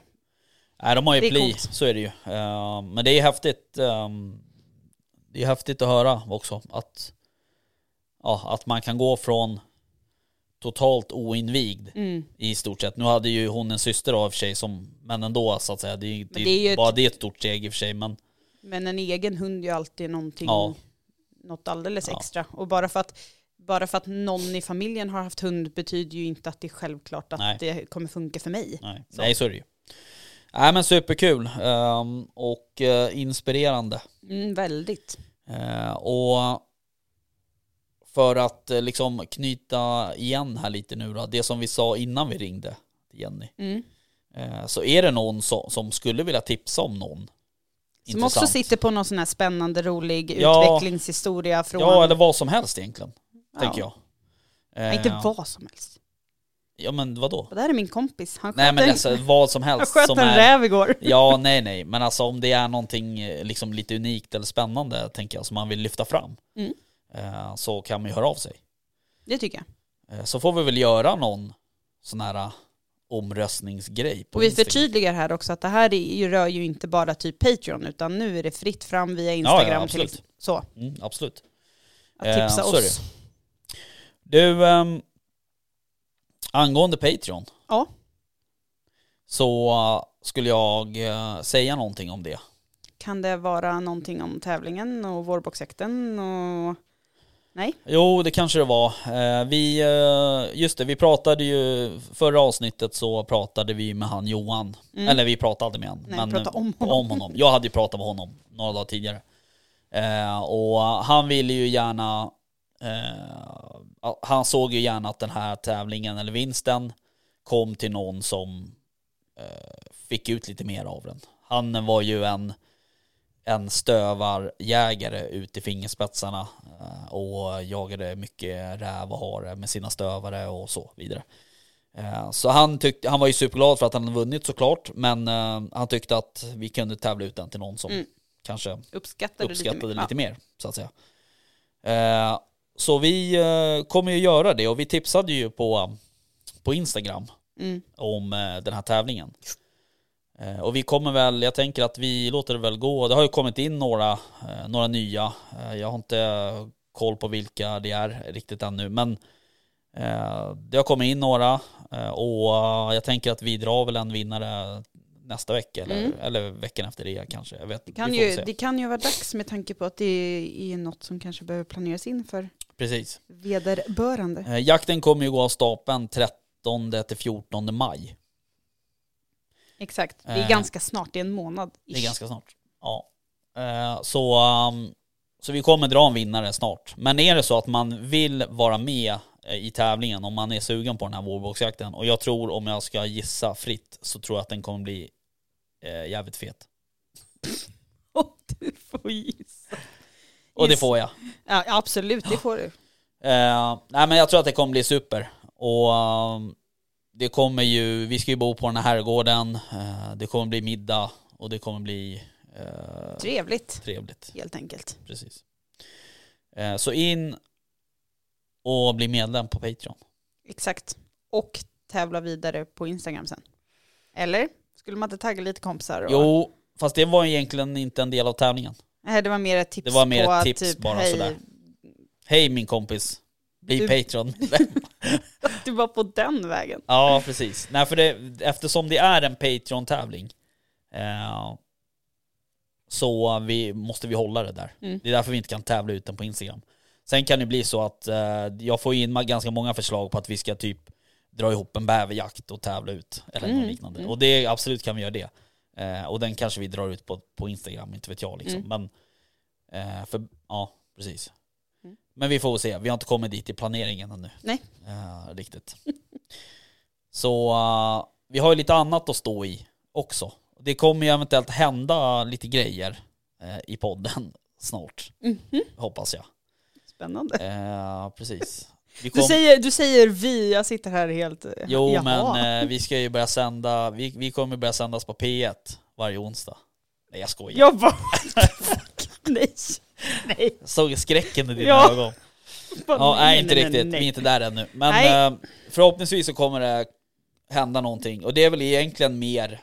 Nej, de har ju pli, coolt. så är det ju. Eh, men det är häftigt. ehm, det är häftigt att höra också att, ja, att man kan gå från totalt oinvigd Mm. i stort sett. Nu hade ju hon en syster av för sig som, men ändå så att säga. Det det det är ju ett- bara det är ett stort steg i och för sig. Men Men en egen hund är ju alltid någonting, Ja. något alldeles Ja. extra. Och bara för, att, bara för att någon i familjen har haft hund betyder ju inte att det är självklart att Nej. det kommer funka för mig. nej, Så. nej så är det ju. Nej men superkul ehm, och eh, inspirerande. Mm, väldigt. Eh, och för att eh, liksom knyta igen här lite nu då, det som vi sa innan vi ringde till Jenny. Mm. Eh, så är det någon som, skulle vilja tipsa om någon Som också intressant? sitter på någon sån här spännande, rolig Ja. utvecklingshistoria från... Ja eller vad som helst egentligen, Ja. tänker jag. Nej, inte Eh, vad som helst. Ja men vadå? Det här är min kompis. Han sköt, Nej men en, alltså vad som han helst sköt som en är... räv igår. Ja nej nej, men alltså om det är någonting liksom lite unikt eller spännande tänker jag som man vill lyfta fram. Mm. Eh, så kan man ju höra av sig. Det tycker jag. Eh, Så får vi väl göra någon sån här eh, omröstningsgrej på Och vi Instagram. förtydligar här också att det här ju- rör ju inte bara typ Patreon utan nu är det fritt fram via ja, Instagram. absolut. till, så, Mm, absolut. att Eh, tipsa är oss. Du, ehm, angående Patreon. Ja. Så eh, skulle jag eh, säga någonting om det. Kan det vara någonting om tävlingen och vårboxjakten och... Nej? Jo, det kanske det var. Eh, vi, eh, just det, vi pratade ju, förra avsnittet så pratade vi med han Johan. Mm. Eller vi pratade med han. Nej, prata om eh, honom. om honom. Jag hade ju pratat med honom några dagar tidigare. Eh, och han ville ju gärna, han såg ju gärna att den här tävlingen eller vinsten kom till någon som fick ut lite mer av den. Han var ju en en stövarjägare ut i fingerspetsarna eh, och jagade mycket räv och hare med sina stövare och så vidare. Eh, Så han, tyckte, han var ju superglad för att han hade vunnit såklart, men eh, han tyckte att vi kunde tävla ut den till någon som Mm. kanske Uppskattade, uppskattade lite lite, mer. mer, så att säga. Så vi kommer ju göra det och vi tipsade ju på, på Instagram. Mm. om den här tävlingen. Eh, Och vi kommer väl, jag tänker att vi låter det väl gå. Det har ju kommit in några, eh, några nya. Eh, Jag har inte koll på vilka det är riktigt ännu. Men det har kommit in några och jag tänker att vi drar väl en vinnare nästa vecka eller, Mm. eller veckan efter det kanske. Jag vet, Det, kan ju, det kan ju vara dags med tanke på att det är något som kanske behöver planeras in för Precis. Vederbörande. Jakten kommer ju gå av stapeln 13 till 14 maj. Exakt. Det är Eh. ganska snart, det är en månad. Det är ganska snart. Ja. Eh, så, um, så vi kommer dra en vinnare snart. Men är det så att man vill vara med eh, i tävlingen, om man är sugen på den här vårboxjakten, och jag tror om jag ska gissa fritt, så tror jag att den kommer bli jävligt fet. du får gissa. Och det får jag. Ja, absolut, det får du. Nej men jag tror att det kommer bli super. Och um, det kommer ju, vi ska ju bo på den här herrgården, eh, det kommer bli middag och det kommer bli eh, Trevligt, trevligt. helt enkelt. Precis. Eh, så in och bli medlem på Patreon. Exakt. Och tävla vidare på Instagram sen. Eller? Skulle man inte tagga lite kompisar? Och... Jo, fast det var egentligen inte en del av tävlingen. Nej, det var mer ett tips Det var mer på ett tips typ, bara hej, sådär. Hej min kompis, bli Du- Patreon. Du var på den vägen. ja, precis. Nej, för det, eftersom det är en Patreon-tävling eh, så vi, måste vi hålla det där. Mm. Det är därför vi inte kan tävla ut den på Instagram. Sen kan det bli så att eh, jag får in ganska många förslag på att vi ska typ dra ihop en bäverjakt och tävla ut. Eller något Mm, liknande. mm. Och det absolut kan vi göra det. Eh, och den kanske vi drar ut på, på Instagram, inte vet jag liksom. Mm. Men, eh, för, ja, precis. Mm. Men vi får väl se, vi har inte kommit dit i planeringen ännu. Nej. Eh, riktigt. så eh, vi har ju lite annat att stå i också. Det kommer ju eventuellt hända lite grejer eh, i podden snart, Mhm. hoppas jag. Spännande. Precis. Vi Du kom- säger, du säger vi, jag sitter här helt... Jo Jaha. men vi ska ju börja sända, vi, vi kommer börja sändas på P1 varje onsdag. Nej jag skojar. Jag bara... nej. Nej. Jag såg skräcken i dina Ja. ögon. Ja, nej, inte riktigt, vi är inte där ännu. Men Nej. eh, förhoppningsvis så kommer det hända någonting. Och det är väl egentligen mer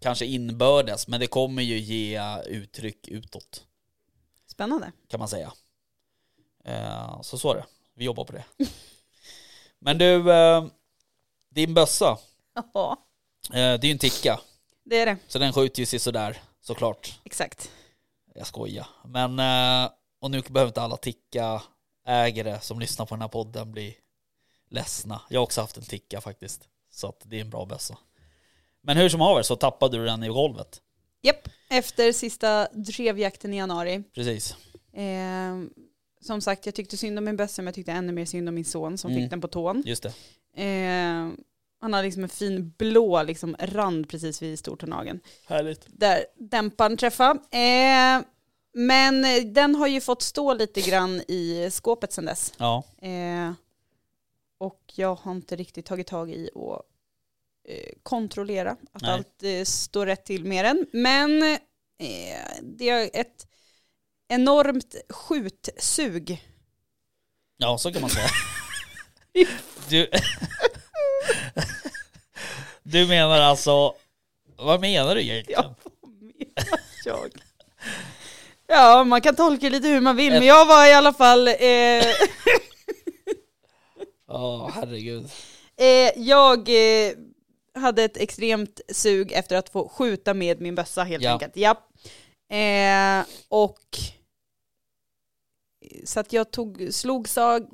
kanske inbördes, men det kommer ju ge uttryck utåt. Spännande. kan man säga. Eh, så så är det. Vi jobbar på det. Men du, eh, din bössa, Ja, det är ju en ticka. det är det. Så den skjuter ju sig sådär, såklart. Exakt. Jag skojar. Men, eh, och nu behöver inte alla ticka-ägare som lyssnar på den här podden bli ledsna. Jag har också haft en ticka faktiskt. Så att det är en bra bössa. Men hur som haver så tappade du den i golvet. Japp, efter sista drevjakten i januari. Precis. Eh, som sagt, jag tyckte synd om min bössa, men jag tyckte ännu mer synd om min son som Mm. fick den på tån. Just det. Eh, han har liksom en fin blå liksom, rand precis vid stortånageln. Härligt. Där dämparen träffade. Eh, men den har ju fått stå lite grann i skåpet sedan dess. Ja. Eh, och jag har inte riktigt tagit tag i att eh, kontrollera att Nej. allt eh, står rätt till med den. Men eh, det är ett enormt skjutsug. Ja, så kan man säga. Du, du menar alltså, vad menar du egentligen? Ja, vad menar jag? Ja, man kan tolka lite hur man vill, men jag var i alla fall... Eh, Ja, herregud. Eh, jag eh, hade ett extremt sug efter att få skjuta med min bössa helt Ja. enkelt. Ja. Eh, och så att jag tog, slog, sag,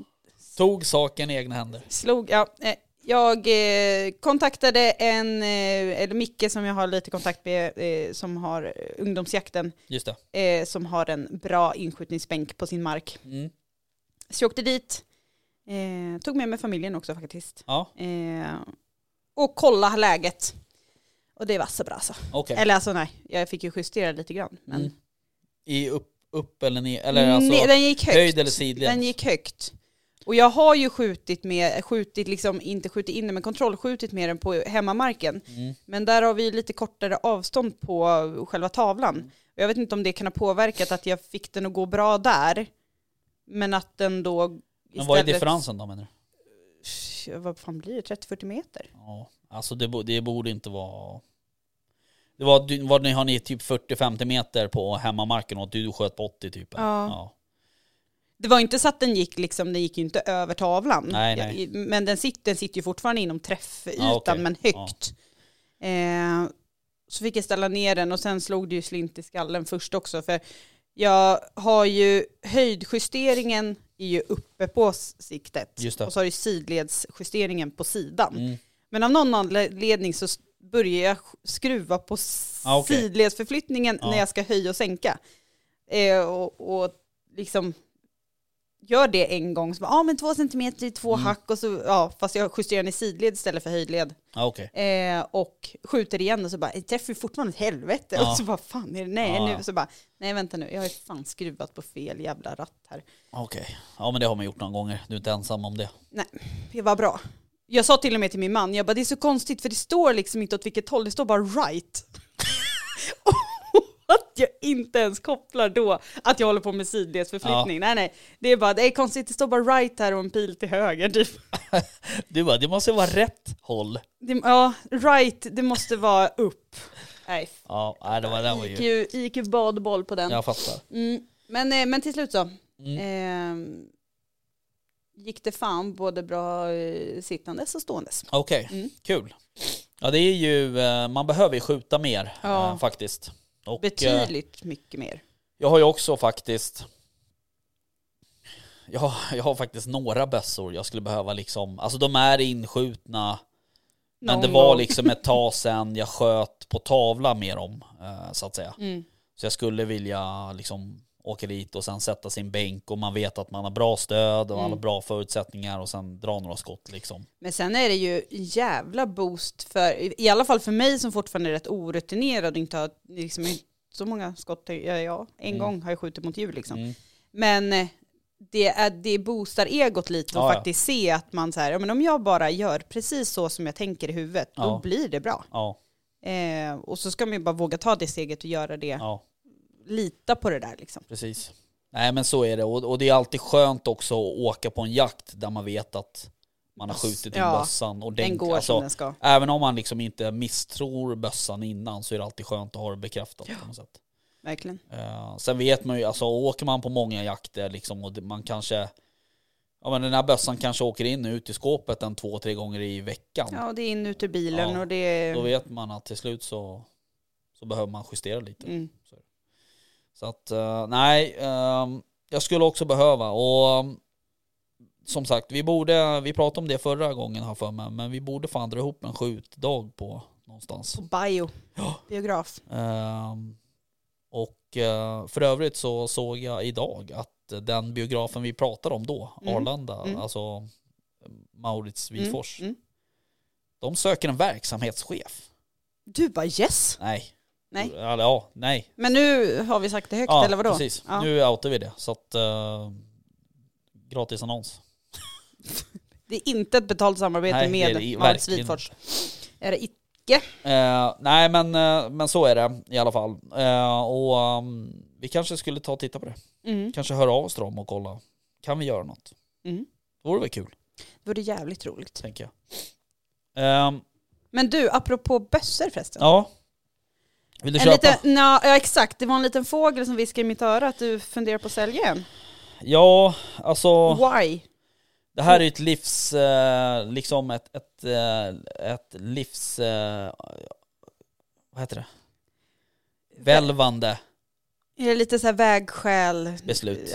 Tog saken i egna händer. slog, ja. Jag eh, kontaktade en, eh, eller Micke som jag har lite kontakt med, eh, som har ungdomsjakten, Just det. som har en bra inskjutningsbänk på sin mark. Mm. Så jag åkte dit, tog med mig familjen också faktiskt. Ja, och kolla läget. Och det var så bra så. okej. Eller alltså nej, jag fick ju justera lite grann. Men Mm. I upp, upp eller ner? Eller alltså, Nej, den gick högt. höjd eller sidled? Den gick högt. Och jag har ju skjutit med, skjutit liksom, inte skjutit in den, men kontrollskjutit med den på hemmamarken. Mm. Men där har vi lite kortare avstånd på själva tavlan. Och jag vet inte om det kan ha påverkat att jag fick den att gå bra där. Men att den då Men vad är istället- differensen då menar du? Vad fan blir det? 30-40 meter? Ja, alltså det, det borde inte vara... Det var, vad ni har ni typ 40-50 meter på hemmamarken och du sköt på 80 typ? Ja. ja. Det var inte så att den gick liksom, den gick ju inte över tavlan. Nej, nej. Men den sitter, den sitter ju fortfarande inom träffytan Ja, okej. men högt. Eh, så fick jag ställa ner den och sen slog det ju slint i skallen först också för Jag har ju höjdjusteringen är ju uppe på siktet. Och så har du sidledsjusteringen på sidan. Mm. Men av någon anledning så börjar jag sk- skruva på Ah, okej. sidledsförflyttningen när jag ska höja och sänka. Eh, och, och liksom gör det en gång, så bara, ah, men två centimeter i två Mm. hack och så, ja, fast jag justerar den i sidled istället för höjdled. Ja, okej. Eh, och skjuter igen och så bara, jag träffar ju fortfarande ett helvete. Ja. Och så bara, fan är det, nej Ja, nu, så bara, nej vänta nu, jag har ju fan skruvat på fel jävla ratt här. Okej. Ja men det har man gjort några gånger. Du är inte ensam om det. Nej, det var bra. Jag sa till och med till min man, jag bara det är så konstigt för det står liksom inte åt vilket håll, det står bara right. Och att jag inte ens kopplar då att jag håller på med sidledsförflyttning. Nej nej, det är bara, det är konstigt, det står bara right här och en pil till höger typ. Du bara, det måste vara rätt håll. Det, ja, right, det måste vara upp. Nej, Ja, nej, det var, det var ju... gick ju badboll på den. Jag fattar. Mm, men, eh, men till slut så. Mm. Eh, gick det fan både bra eh, sittandes och ståendes. Okej, Mm. kul. Ja det är ju, eh, man behöver ju skjuta mer Ja. faktiskt. Och, Betydligt mycket mer. Jag har ju också faktiskt jag, har- jag har faktiskt några bössor jag skulle behöva liksom, alltså de är inskjutna men Någon det var gång. liksom ett tag sedan jag sköt på tavla med dem eh, så att säga. Mm. Så jag skulle vilja liksom åka dit och sen sätta sin bänk och man vet att man har bra stöd och Mm. alla bra förutsättningar och sen dra några skott liksom. Men sen är det ju jävla boost för, i alla fall för mig som fortfarande är rätt orutinerad och inte har liksom, så många skott, ja, ja en Mm. gång har jag skjutit mot djur liksom. Mm. Men eh, det, är, det boostar egot lite och Ja, ja. faktiskt se att man så här, ja, men om jag bara gör precis så som jag tänker i huvudet, då Ja. blir det bra. Ja, Eh, och så ska man ju bara våga ta det steget och göra det, ja. Lita på det där liksom. Precis. Nej men så är det och, och det är alltid skönt också att åka på en jakt där man vet att man har skjutit in Ja, bössan. Och Den går alltså, som den ska. Även om man liksom inte misstror bössan innan så är det alltid skönt att ha det bekräftat på något sätt. Verkligen. Eh, sen vet man ju, alltså åker man på många jakter liksom och man kanske Ja men den här bössan kanske åker in och ut i skåpet en två, tre gånger i veckan. Ja, och det är in ut ur bilen Ja, och det är... Då vet man att till slut så, så behöver man justera lite. Mm. Så att eh, nej, ehm, jag skulle också behöva och um, som sagt, vi borde, vi pratade om det förra gången här för mig, men vi borde fan dra ihop en skjutdag på någonstans. På bio. Ja. Biograf. Ehm, och eh, för övrigt så såg jag idag att den biografen vi pratade om då, Mm. Arlanda, Mm. alltså Maurits Mm, Wifors, mm. de söker en verksamhetschef. Du bara yes! Nej. Nej. Eller, ja, nej. Men nu har vi sagt det högt, Ja, eller vadå? precis. Ja. Nu outar vi det. Så att, eh, gratis annons. Det är inte ett betalt samarbete Nej, med det verkligen Wifors. Är det icke? Eh, nej men, eh, men så är det i alla fall. Och um, vi kanske skulle ta och titta på det. Mm. Kanske höra av oss till dem och kolla. Kan vi göra något? Mm. Det vore väl kul, Det vore jävligt roligt. tänker jag. Ehm, Men du, apropå bössor förresten. ja. Vill du en köpa? liten, na, ja exakt, det var en liten fågel som viskade i mitt öra att du funderar på att sälja en. Ja, alltså. Why? Det här är ju ett livs, eh, liksom ett, ett, eh, ett livs, eh, vad heter det? Välvande Är det lite så här vägskäl? beslut.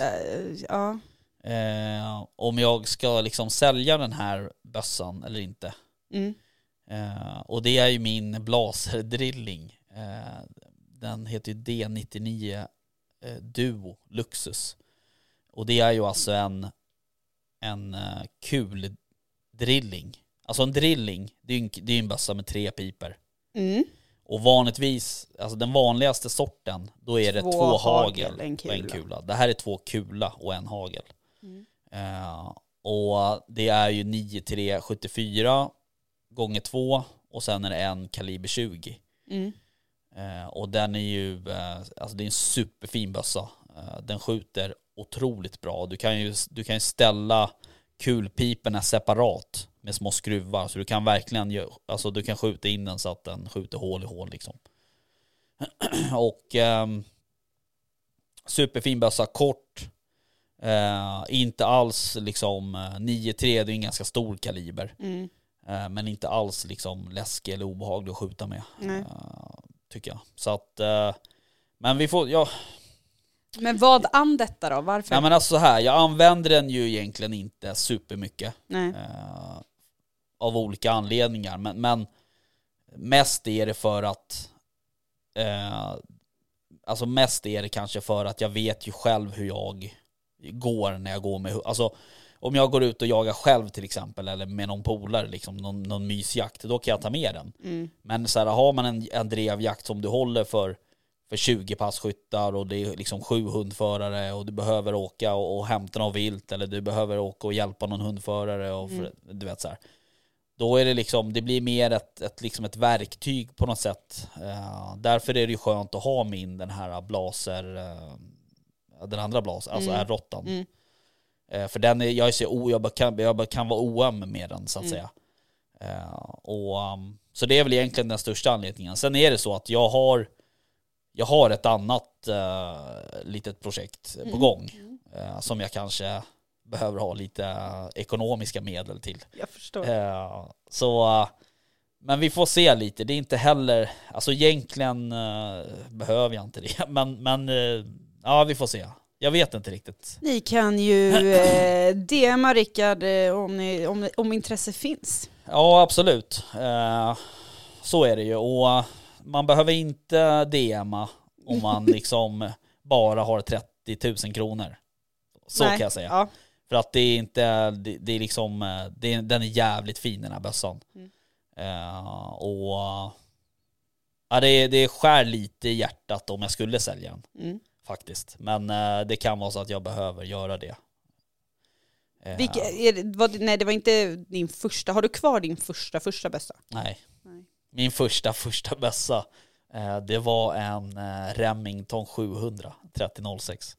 Ja. Eh, om jag ska liksom sälja den här bössan eller inte. Mm. Eh, och det är ju min blaserdrilling. Eh, den heter ju D99 eh, Duo Luxus. Och det är ju alltså en, en eh, kul drilling. Alltså en drilling, det är ju en, det är en bössa med tre piper. Mm. Och vanligtvis, alltså den vanligaste sorten, då är det Två två, hagel, hagel, en och en kula. Det här är två kula och en hagel. Mm. Eh, och det är ju 9374 gånger 2 och sen är det en kaliber 20. Mm. Eh, och den är ju, eh, alltså det är en superfin bössa. Eh, den skjuter otroligt bra. Du kan ju, du kan ju ställa kulpiporna separat med små skruvar så du kan verkligen, alltså du kan skjuta in den så att den skjuter hål i hål liksom. och ehm, superfin bössa, kort. Eh, inte alls liksom eh, 9-3, det är en ganska stor kaliber. Mm. Eh, men inte alls liksom läskig eller obehaglig att skjuta med. Nej. tycker jag. Så att, eh, men vi får, ja, Men vad an detta då? Varför? Ja men alltså så här, jag använder den ju egentligen inte supermycket. Nej. Eh, av olika anledningar. Men, men mest är det för att eh, Alltså mest är det kanske för att jag vet ju själv hur jag går när jag går med Alltså om jag går ut och jagar själv till exempel eller med någon polare, liksom, någon, någon mysjakt, då kan jag ta med den. Mm. Men så här, har man en, en drevjakt som du håller för, för 20 passkyttar och det är liksom sju hundförare och du behöver åka och, och hämta något vilt eller du behöver åka och hjälpa någon hundförare och för, du vet så här. Då är det liksom, det blir mer ett, ett, liksom ett verktyg på något sätt. Eh, därför är det ju skönt att ha min den här blaser, eh, den andra blaser, alltså Mm. R8. Mm. Eh, för den är, jag, är så, o, jag, bara kan, jag bara kan vara oöm med den så att Mm. säga. Eh, och, um, så det är väl egentligen den största anledningen. Sen är det så att jag har, jag har ett annat eh, litet projekt på Mm. gång. eh, som jag kanske behöver ha lite ekonomiska medel till. Jag förstår. Eh, så, men vi får se lite. Det är inte heller, alltså egentligen eh, behöver jag inte det. Men, men ja, vi får se. Jag vet inte riktigt. Ni kan ju eh, DMa Rickard eh, om, ni, om, om intresse finns. Ja, absolut. Eh, så är det ju. Och man behöver inte DMa om man liksom bara har 30 000 kronor. Så Nej. kan jag säga. Ja. För att det är inte, det, det är liksom, eh, det är, den är jävligt fin den här bössan. Mm. Eh, och ja, det, det skär lite i hjärtat om jag skulle sälja den Mm. Faktiskt. Men eh, det kan vara så att jag behöver göra det. Eh, Vilka, är det, var, nej det var inte din första, har du kvar din första första bästa? Nej. Nej. Min första första bössa, eh, det var en Remington 700 3006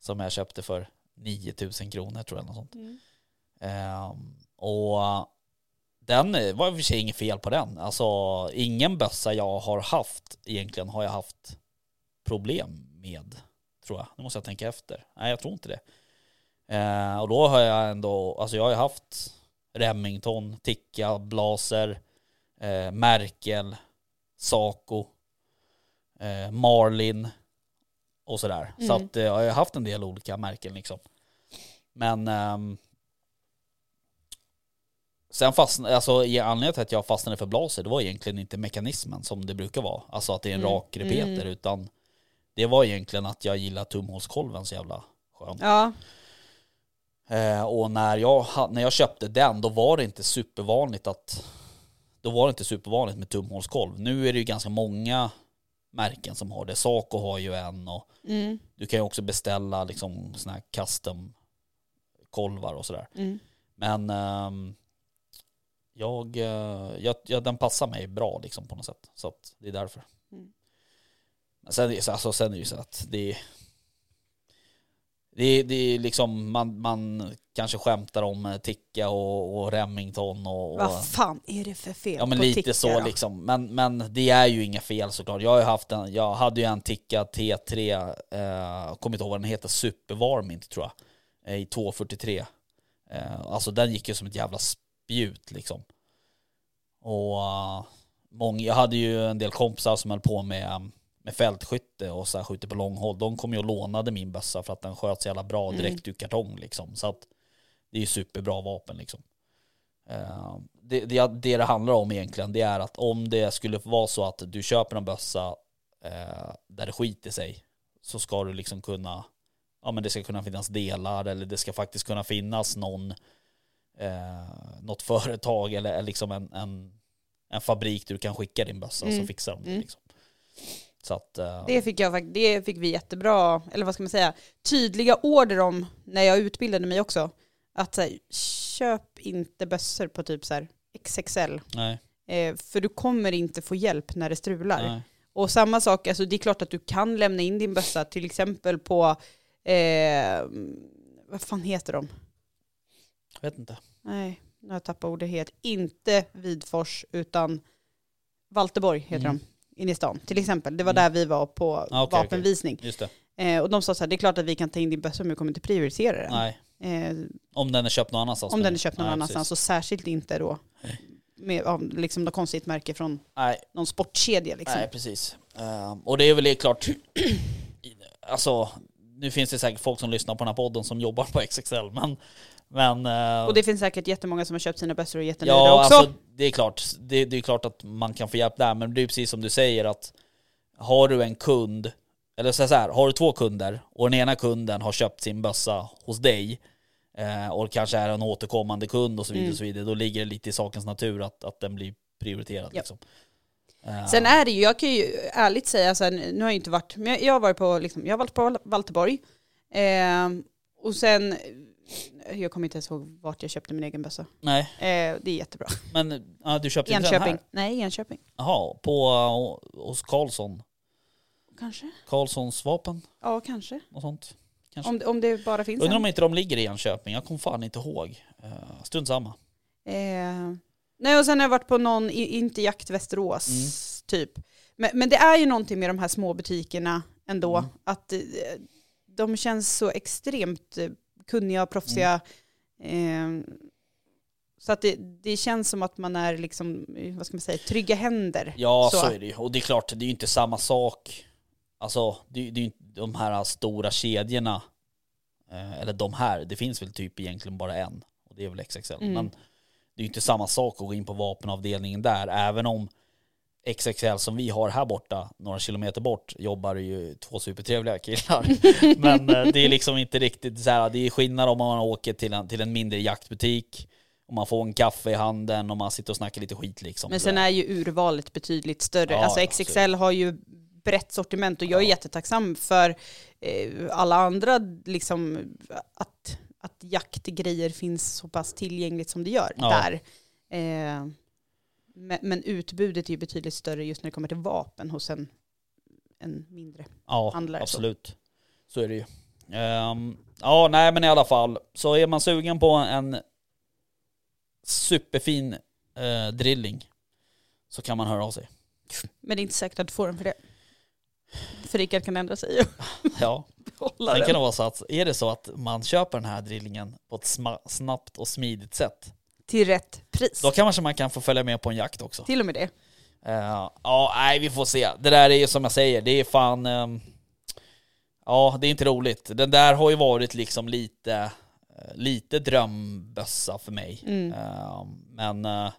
som jag köpte för 9000 kronor tror jag. Något sånt. Ehm, och den var i och för sig inget fel på den. Alltså ingen bössa jag har haft egentligen har jag haft problem med. Tror jag. Nu måste jag tänka efter. Nej jag tror inte det. Eh, och då har jag ändå, alltså jag har ju haft Remington, Ticka, Blaser, eh, Merkel, Saco, eh, Marlin och sådär. Så Mm. att eh, jag har haft en del olika märken liksom. Men ehm, sen fastnade, alltså i anledningen till att jag fastnade för blaser, det var egentligen inte mekanismen som det brukar vara. Alltså att det är en Mm. rak repeter, Mm. utan det var egentligen att jag gillar tumhålskolven så jävla skönt. Ja, Eh, och när jag, när jag köpte den, då var det inte supervanligt att då var det inte supervanligt med tumhålskolv. Nu är det ju ganska många märken som har det. Saco har ju en och mm, du kan ju också beställa liksom såna här custom kolvar och sådär. mm. Men ehm, jag, eh, jag, jag, den passar mig bra liksom på något sätt. Så att det är därför. Men sen, alltså, sen är det ju så att det det är, det är liksom, man, man kanske skämtar om eh, Ticka och, och Remington och, och Vad fan är det för fel Ja men på lite Ticka så då? liksom. Men, men det är ju inga fel såklart. Jag har ju haft en, jag hade ju en Ticka T3, eh, kommer inte ihåg vad den heter, Supervarmint tror jag. Eh, I 243. Eh, alltså den gick ju som ett jävla spjut liksom. Och uh, många, jag hade ju en del kompisar som höll på med, med fältskytte och så här skjuter på långhåll. De kom ju och lånade min bössa för att den sköt så jävla bra Mm. direkt ur kartong liksom. Så att det är ju superbra vapen liksom. Eh, det, det, det det handlar om egentligen det är att om det skulle vara så att du köper en bössa eh, där det skiter sig så ska du liksom kunna ja men det ska kunna finnas delar eller det ska faktiskt kunna finnas någon eh, något företag eller, eller liksom en, en, en fabrik där du kan skicka din bössa Mm. så fixar de det Mm. liksom. Så att eh, Det fick, jag, det fick vi jättebra, eller vad ska man säga, tydliga order om när jag utbildade mig också. Att här, köp inte bössor på typ så här XXL. Eh, för du kommer inte få hjälp när det strular. nej. Och samma sak, alltså det är klart att du kan lämna in din bössa till exempel på, eh, vad fan heter de? Jag vet inte. Nej, nu har jag tappat ordet helt. Inte Vidfors utan Valterborg heter Mm. de. Inne i stan till exempel. Det var Mm. där vi var på Ah, okej, vapenvisning. Just det. Eh, och de sa så här, det är klart att vi kan ta in din bössa men vi kommer inte prioritera den. Nej. Eh, Om den är köpt någon annanstans. om men- den är köpt någon nej, annanstans precis. och särskilt inte då med av liksom något konstigt märke från Nej, någon sportkedja liksom. Nej, precis. Ehm, och det är väl klart, alltså nu finns det säkert folk som lyssnar på den här podden som jobbar på XXL, men... men eh, Och det finns säkert jättemånga som har köpt sina bössor och är jättenöjda ja, också. alltså det är klart. Det, det är klart att man kan få hjälp där, men det är precis som du säger att har du en kund, eller så här, har du två kunder och den ena kunden har köpt sin bössa hos dig eh, och kanske är en återkommande kund och så vidare, Mm. och så vidare då ligger det lite i sakens natur att, att den blir prioriterad. Ja. Liksom. Eh, Sen är det ju, jag kan ju ärligt säga, så här, nu har jag inte varit, men jag, jag har varit på, liksom, jag har varit på Valterborg. Eh, och sen, jag kommer inte ens ihåg vart jag köpte min egen bössa. Nej, Eh, det är jättebra. men ja, du köpte inte den Enköping. här? Nej, Enköping. Jaha, på, uh, hos Karlsson. Kanske. Karlssons vapen, Ja, kanske. och sånt. Kanske. Om, det- om det bara finns Undrar en. om inte de ligger i Enköping, jag kommer fan inte ihåg. Uh, strunt samma. Eh, nej, och sen har jag varit på någon, i- inte Jakt Västerås, Mm. typ. Men, men det är ju någonting med de här små butikerna ändå, Mm. att eh, de känns så extremt eh, kunniga och proffsiga. Mm. Eh, så att det, det känns som att man är liksom, vad ska man säga, trygga händer. Ja, så. Så. är det ju. Och det är klart, det är ju inte samma sak. Alltså, det, det är ju inte de här stora kedjorna. Eh, eller de här, det finns väl typ egentligen bara en. Och det är väl XXL. Mm. Men det är ju inte samma sak att gå in på vapenavdelningen där. Även om XXL som vi har här borta, några kilometer bort, jobbar ju två supertrevliga killar. Men eh, det är liksom inte riktigt så här, det är skillnad om man åker till en, till en mindre jaktbutik, och man får en kaffe i handen och man sitter och snackar lite skit liksom. Men sen är ju urvalet betydligt större. Ja, alltså XXL har ju brett sortiment och jag är Ja. jättetacksam för eh, alla andra, liksom att, att jaktgrejer finns så pass tillgängligt som det gör Ja. där. Eh, men, men utbudet är ju betydligt större just när det kommer till vapen hos en, en mindre. Ja, handlare, så. absolut. Så. är det ju. Ehm, ja, nej men i alla fall. Så är man sugen på en superfin eh, drilling så kan man höra av sig. Men det är inte säkert att du får den för det. För Rickard kan ändra sig Ja, kan den. det vara så att är det så att man köper den här drillingen på ett snabbt och smidigt sätt, Till rätt pris. då kanske man kan få följa med på en jakt också. Till och med det. Eh, ja, nej vi får se. Det där är ju som jag säger, det är fan... ehm, ja, det är inte roligt. Den där har ju varit liksom lite, eh, lite drömbössa för mig. Mm. Eh, men... eh,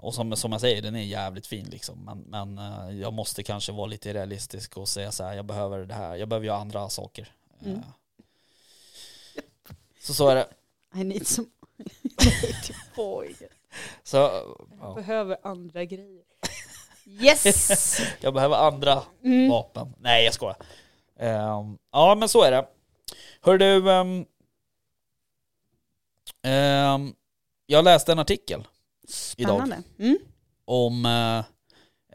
och som, som jag säger, den är jävligt fin liksom. Men, men jag måste kanske vara lite realistisk och säga så här, jag behöver det här. Jag behöver ju andra saker. Mm. Så så är det. I need some... Nej, det var inget. Så, ja. Behöver andra grejer. Yes! Jag behöver andra Mm. vapen. Nej, jag skojar. Ehm, ja, men så är det. Hör du, ehm, ehm, jag läste en artikel idag Spännande. Mm. om eh,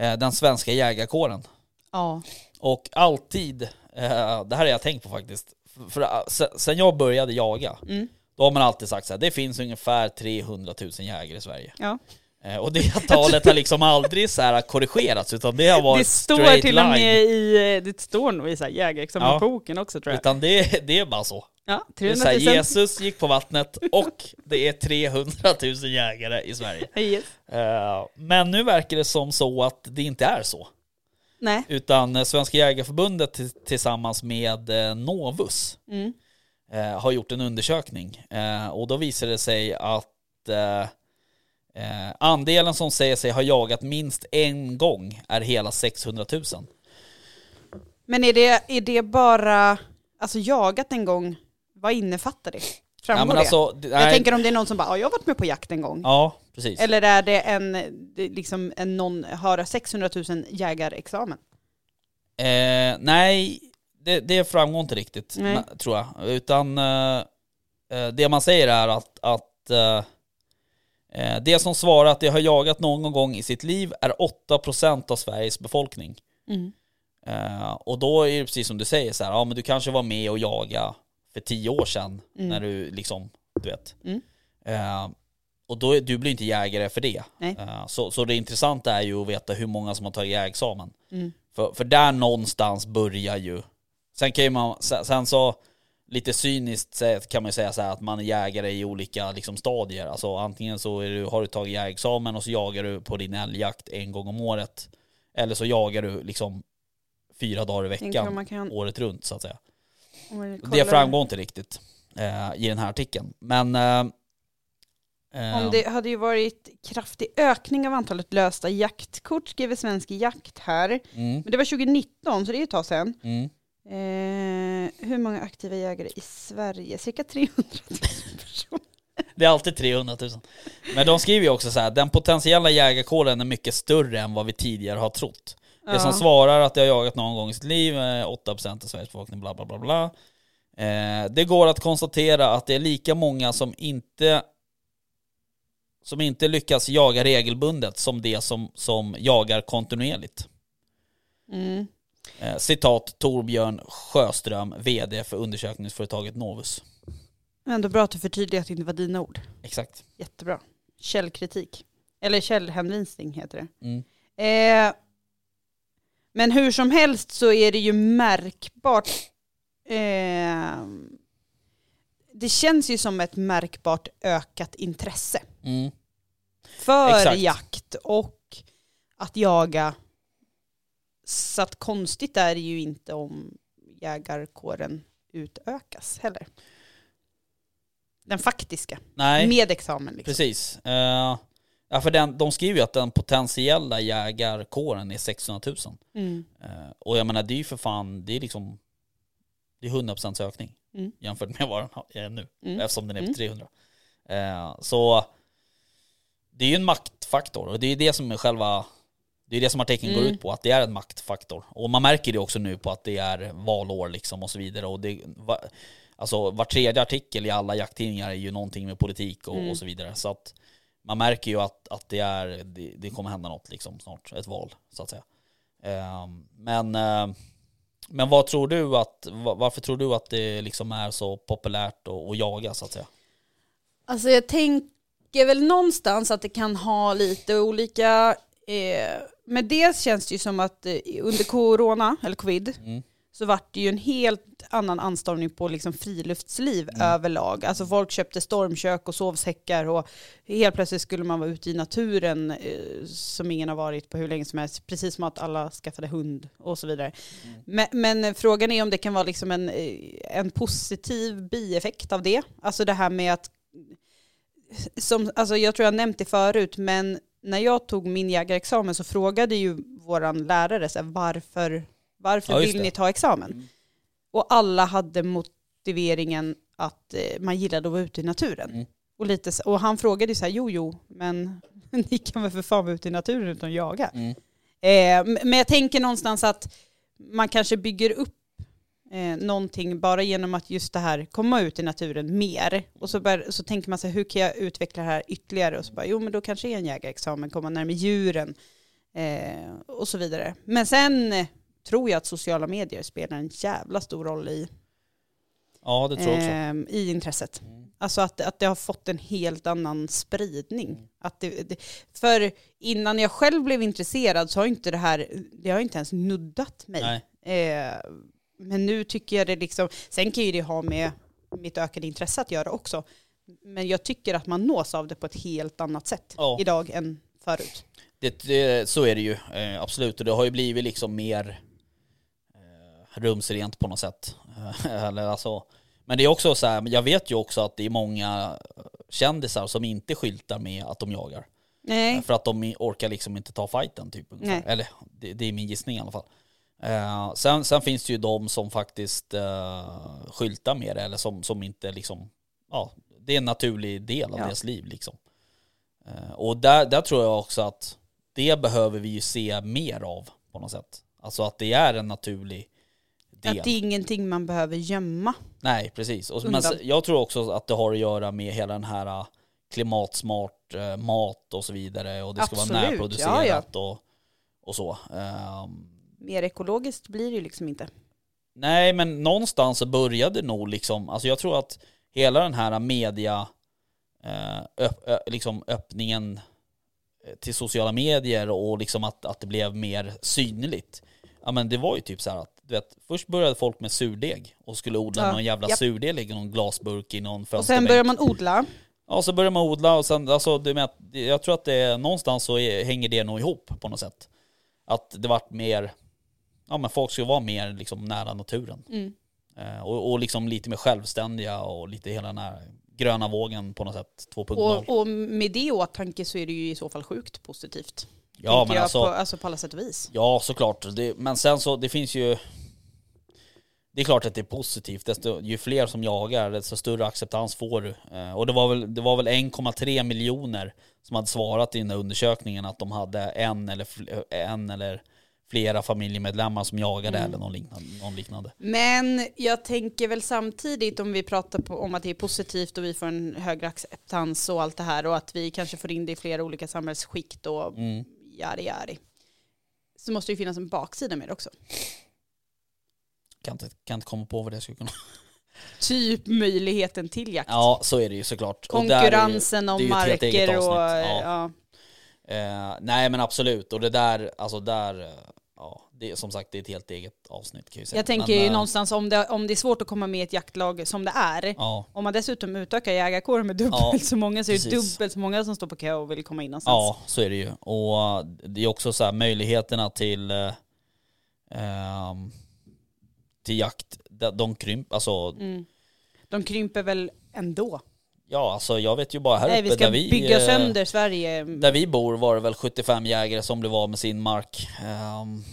eh, den svenska jägarkåren. Ja. Och alltid, eh, det här har jag tänkt på faktiskt, för, för, eh, se- sen jag började jaga, Mm. Då har man alltid sagt så här, det finns ungefär 300 000 jägare i Sverige. ja. Eh, och det talet har liksom aldrig så här korrigerats, utan det har varit Det står till och med i, eh, det står nog i så här jägarexamenboken också tror jag. Utan det, det är bara så. Ja, Det är 300 så här, 000. Jesus gick på vattnet och det är 300 000 jägare i Sverige. Yes. Eh, Men nu verkar det som så att det inte är så. Nej. Utan Svenska Jägareförbundet tillsammans med Novus Mm. Eh, har gjort en undersökning. Eh, Och då visar det sig att eh, andelen som säger sig ha jagat minst en gång är hela 600 000. Men är det, är det bara, alltså jagat en gång, vad innefattar det? Framgår Ja, men alltså, det- Jag nej, tänker om det är någon som bara, ja jag har varit med på jakt en gång. Ja, precis. Eller är det en, liksom en någon, har 600 000 jägarexamen? Eh, nej, det, det framgår inte riktigt, Nej. tror jag. Utan eh, eh, det man säger är att, att eh, eh, det som svarar att de har jagat någon gång i sitt liv är 8% av Sveriges befolkning. Mm. Eh, och då är det precis som du säger så här, ja men du kanske var med och jaga för tio år sedan Mm. när du liksom, du vet. Mm. Eh, och då du blir inte jägare för det. Så, så det intressanta är ju att veta hur många som har tagit jägexamen. Mm. För, för där någonstans börjar ju, sen kan man, sen, så lite cyniskt kan man ju säga så här att man är jägare i olika liksom, stadier. Alltså antingen så du, har du tagit jägarexamen och så jagar du på din älgjakt en gång om året. Eller så jagar du liksom fyra dagar i veckan kan, året runt så att säga. Det framgår inte riktigt eh, i den här artikeln. Men... Eh, eh, Om det hade ju varit kraftig ökning av antalet lösta jaktkort skriver Svensk Jakt här. mm, Men det var 2019 så det är ett tag sedan. mm. Eh, hur många aktiva jägare i Sverige? Cirka 300 000 personer. Det är alltid 300 000. Men de skriver ju också så här, den potentiella jägarkåren är mycket större än vad vi tidigare har trott. Det som Ja. svarar att de har jagat någon gång i sitt liv, eh, 8% av Sveriges befolkning, bla bla bla bla. Eh, det går att konstatera att det är lika många som inte som inte lyckas jaga regelbundet som det som, som jagar kontinuerligt. Mm. Eh, citat Torbjörn Sjöström, VD för undersökningsföretaget Novus. Ändå bra att du förtydligar att det inte var dina ord. Exakt. Jättebra. Källkritik. Eller källhänvisning heter det. Mm. Eh, men hur som helst så är det ju märkbart. Eh, det känns ju som ett märkbart ökat intresse Mm. för Exakt. jakt och att jaga. Så att konstigt är det ju inte om jägarkåren utökas heller. Den faktiska, Nej. med examen. Liksom. Precis. Eh, ja, för den, de skriver ju att den potentiella jägarkåren är 600 000. Mm. Eh, och jag menar det är ju för fan, det är liksom det är 100% ökning Mm. jämfört med vad den är nu. Mm. Eftersom den är på Mm. 300. Eh, så det är ju en maktfaktor och det är det som är själva det är det som artikeln går Mm. ut på, att det är en maktfaktor. Och man märker det också nu på att det är valår liksom och så vidare. Och det, va, alltså var tredje artikel i alla jakttidningar är ju någonting med politik och, Mm. och så vidare. Så att man märker ju att, att det, är, det, det kommer hända något liksom snart, ett val så att säga. Ehm, men, eh, men vad tror du att, va- varför tror du att det liksom är så populärt att, att jaga så att säga? Alltså jag tänker väl någonstans att det kan ha lite olika, eh, men dels känns det ju som att eh, under corona, eller covid, Mm. så vart det ju en helt annan anstormning på liksom friluftsliv Mm. överlag. Alltså folk köpte stormkök och sovsäckar och helt plötsligt skulle man vara ute i naturen eh, som ingen har varit på hur länge som helst. Precis som att alla skaffade hund och så vidare. Mm. Men, men frågan är om det kan vara liksom en, eh, en positiv bieffekt av det. Alltså det här med att som, alltså jag tror jag nämnt det förut, men när jag tog min jägarexamen så frågade ju våran lärare så här, varför, varför Ja, vill ni ta examen? Mm. Och alla hade motiveringen att eh, man gillade att vara ute i naturen. Mm. Och, lite, och han frågade ju så här, jo jo, men ni kan väl för fan vara ute i naturen utan att jaga. Mm. Eh, men jag tänker någonstans att man kanske bygger upp eh, någonting bara genom att just det här komma ut i naturen mer. Och så, bör, så tänker man sig hur kan jag utveckla det här ytterligare? Och så bara, jo men då kanske är en jägarexamen, komma närmare djuren eh, och så vidare. Men sen eh, tror jag att sociala medier spelar en jävla stor roll i, Ja det tror jag också. eh, i intresset. Mm. Alltså att, att det har fått en helt annan spridning. Mm. Att det, det, för innan jag själv blev intresserad så har inte det här, det har inte ens nuddat mig. Nej. Eh, men nu tycker jag det liksom, sen kan ju det ha med mitt ökade intresse att göra också. Men jag tycker att man nås av det på ett helt annat sätt Ja. idag än förut. Det, det, så är det ju, eh, absolut. Och det har ju blivit liksom mer eh, rumsrent på något sätt. Eh, Eller alltså, men det är också så här, jag vet ju också att det är många kändisar som inte skyltar med att de jagar. Nej. För att de orkar liksom inte ta fighten typ. Eller det, det är min gissning i alla fall. Eh, sen, sen finns det ju de som faktiskt eh, skyltar med det eller som, som inte liksom, ja, det är en naturlig del av Ja. deras liv liksom. Eh, och där, där tror jag också att det behöver vi ju se mer av på något sätt. Alltså att det är en naturlig del. Att det är ingenting man behöver gömma. Nej, precis. Och, men jag tror också att det har att göra med hela den här uh, klimatsmart uh, mat och så vidare och det ska vara Absolut, närproducerat ja, Och, och så. Ehm, Mer ekologiskt blir det ju liksom inte. nej, men någonstans så började nog liksom, alltså jag tror att hela den här media, eh, öpp, ö, liksom öppningen eh, till sociala medier och liksom att, att det blev mer synligt. Ja men det var ju typ så här att, du vet, först började folk med surdeg och skulle odla Ja, någon jävla japp. surdeg i någon glasburk i någon Och sen fönsterbänk. börjar man odla. Ja, så börjar man odla och sen, alltså, med att, jag tror att det någonstans så hänger det nog ihop på något sätt. Att det vart mer, ja men folk ska vara mer liksom nära naturen. Mm. Eh, och, och liksom lite mer självständiga och lite hela den här gröna vågen på något sätt 2.0. Och, och med det i åtanke så är det ju i så fall sjukt positivt. ja men alltså, på, alltså på alla sätt och vis. ja såklart. Det, men sen så, det finns ju det är klart att det är positivt. Desto, ju fler som jagar, desto större acceptans får du. Eh, och det var väl, det var väl 1,3 miljoner som hade svarat i den där undersökningen att de hade en eller, en eller flera familjemedlemmar som jagade Mm. eller någon liknande, någon liknande. Men jag tänker väl samtidigt om vi pratar om att det är positivt och vi får en högre acceptans och allt det här och att vi kanske får in det i flera olika samhällsskikt och Mm. jari jari. Så måste det ju finnas en baksida med det också. Kan, inte, kan inte komma på vad det skulle kunna Typ möjligheten till jakt. Ja, så är det ju såklart. Ju- Konkurrensen om ju eget marker och... Ja. Ja. Eh, nej men absolut, och det där, alltså där, eh, det som sagt det är ett helt eget avsnitt kan jag säga. Jag tänker Men, ju eh, någonstans om det, om det är svårt att komma med i ett jaktlag som det är, Ja, om man dessutom utökar jägarkåren med dubbelt Ja, så många så är det precis. dubbelt så många som står på kö och vill komma in någonstans. ja, så är det ju. Och eh, det är också så här möjligheterna till, eh, ehm, till jakt, de, de krymper, alltså, Mm. De krymper väl ändå? ja alltså jag vet ju bara här Nej, uppe vi ska där vi, bygga eh, sönder Sverige. Där vi bor var det väl 75 jägare som blev av med sin mark ehm,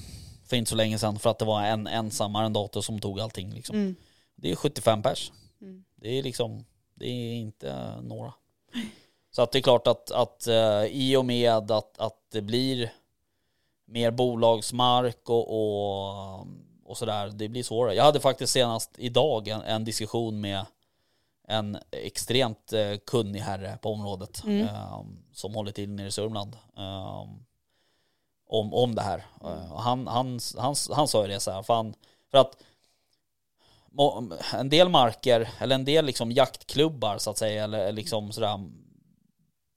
för inte så länge sedan för att det var en ensam arrendator som tog allting liksom. Mm. Det är 75 pers. Mm. Det är liksom, det är inte några. Så att det är klart att, att eh, i och med att, att det blir mer bolagsmark och, och, och sådär, det blir svårare. Jag hade faktiskt senast idag en, en diskussion med en extremt eh, kunnig herre på området Mm. eh, som håller till nere i Sörmland. eh, om, om det här. Eh, och han, han, han, han sa ju det så här, fan, för att en del marker, eller en del liksom jaktklubbar så att säga, eller liksom sådär,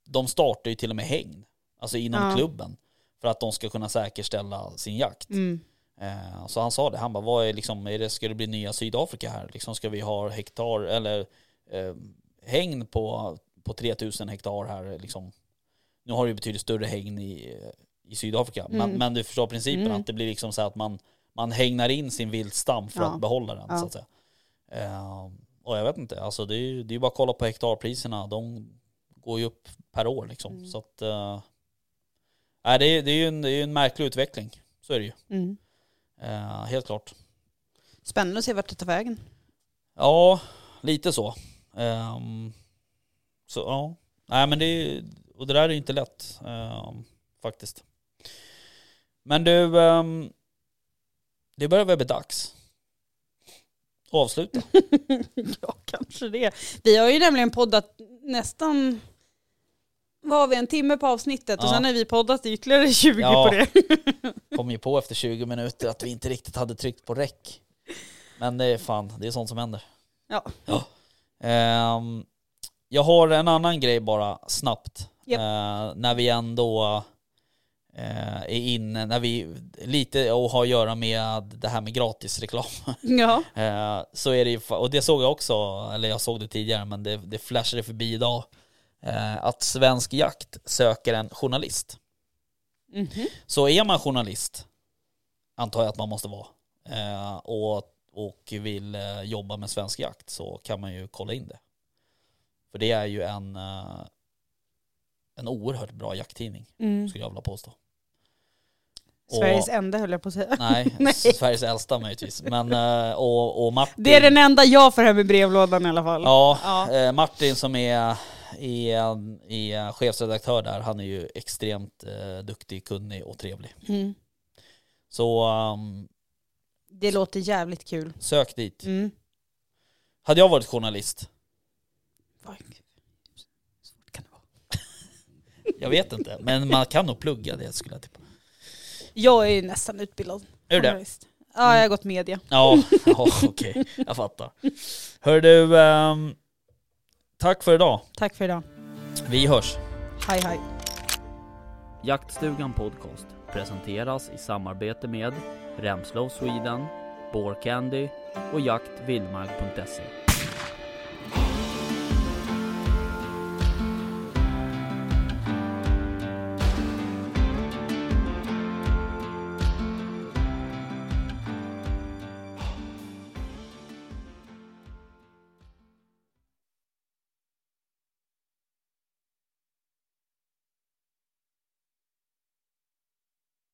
de startar ju till och med hägn, alltså inom Ja. klubben, för att de ska kunna säkerställa sin jakt. Mm. Eh, så han sa det, han bara, vad är liksom, är det, ska det bli nya Sydafrika här? Liksom ska vi ha hektar, eller eh, hägn på, på 3000 hektar här liksom. Nu har det ju betydligt större hägn i, i Sydafrika, men, Mm. men du förstår principen Mm. att det blir liksom så att man, man hägnar in sin viltstam för Ja. att behålla den Ja. så att säga. Eh, och jag vet inte, alltså det är ju det är bara att kolla på hektarpriserna, de går ju upp per år liksom. Mm. Så att, eh, nej, det, är, det är ju en, det är en märklig utveckling, så är det ju. Mm. Eh, helt klart. Spännande att se vart det tar vägen. Ja, lite så. Ehm, så ja, nej men det är, och det där är ju inte lätt ehm, faktiskt. Men du, ehm, det börjar väl bli dags. Avsluta. ja, kanske det. Vi har ju nämligen poddat nästan, vad har vi, en timme på avsnittet och Ja. sen har vi poddat ytterligare 20 Ja. på det. Kom ju på efter 20 minuter att vi inte riktigt hade tryckt på räck. Men det är fan, det är sånt som händer. Ja. Ehm, jag har en annan grej bara snabbt. Japp. Eh, när vi ändå är inne, när vi lite och har att göra med det här med gratisreklam. Ja. Eh, så är det ju, och det såg jag också, eller jag såg det tidigare men det, det flashade förbi idag. Eh, att Svensk Jakt söker en journalist. Mhm. Så är man journalist, antar jag att man måste vara, eh, och, och vill eh, jobba med svensk jakt så kan man ju kolla in det. För det är ju en, eh, en oerhört bra jakttidning, Mm. skulle jag vilja påstå. Och- Sveriges enda höll jag på att säga. Nej, Nej. Sveriges äldsta möjligtvis. Men, eh, och, och Martin. Det är den enda jag får hem i brevlådan i alla fall. Ja, Ja. Eh, Martin som är, är, är chefsredaktör där, han är ju extremt eh, duktig, kunnig och trevlig. Mm. Så ehm, Det låter jävligt kul. sök dit. Mm. Hade jag varit journalist, Oj, gud. Svårt kan det vara. jag vet inte, men man kan nog plugga det skulle jag tippa. Jag är ju nästan utbildad. Är du det? journalist. Ja, jag har gått media. Ja, ja okej, jag fattar. Hör du, ehm, tack för idag. Tack för idag. Vi hörs. Hej hej. Jaktstugan Podcast presenteras i samarbete med Remslow Sweden, Candy och jaktvildmark.se.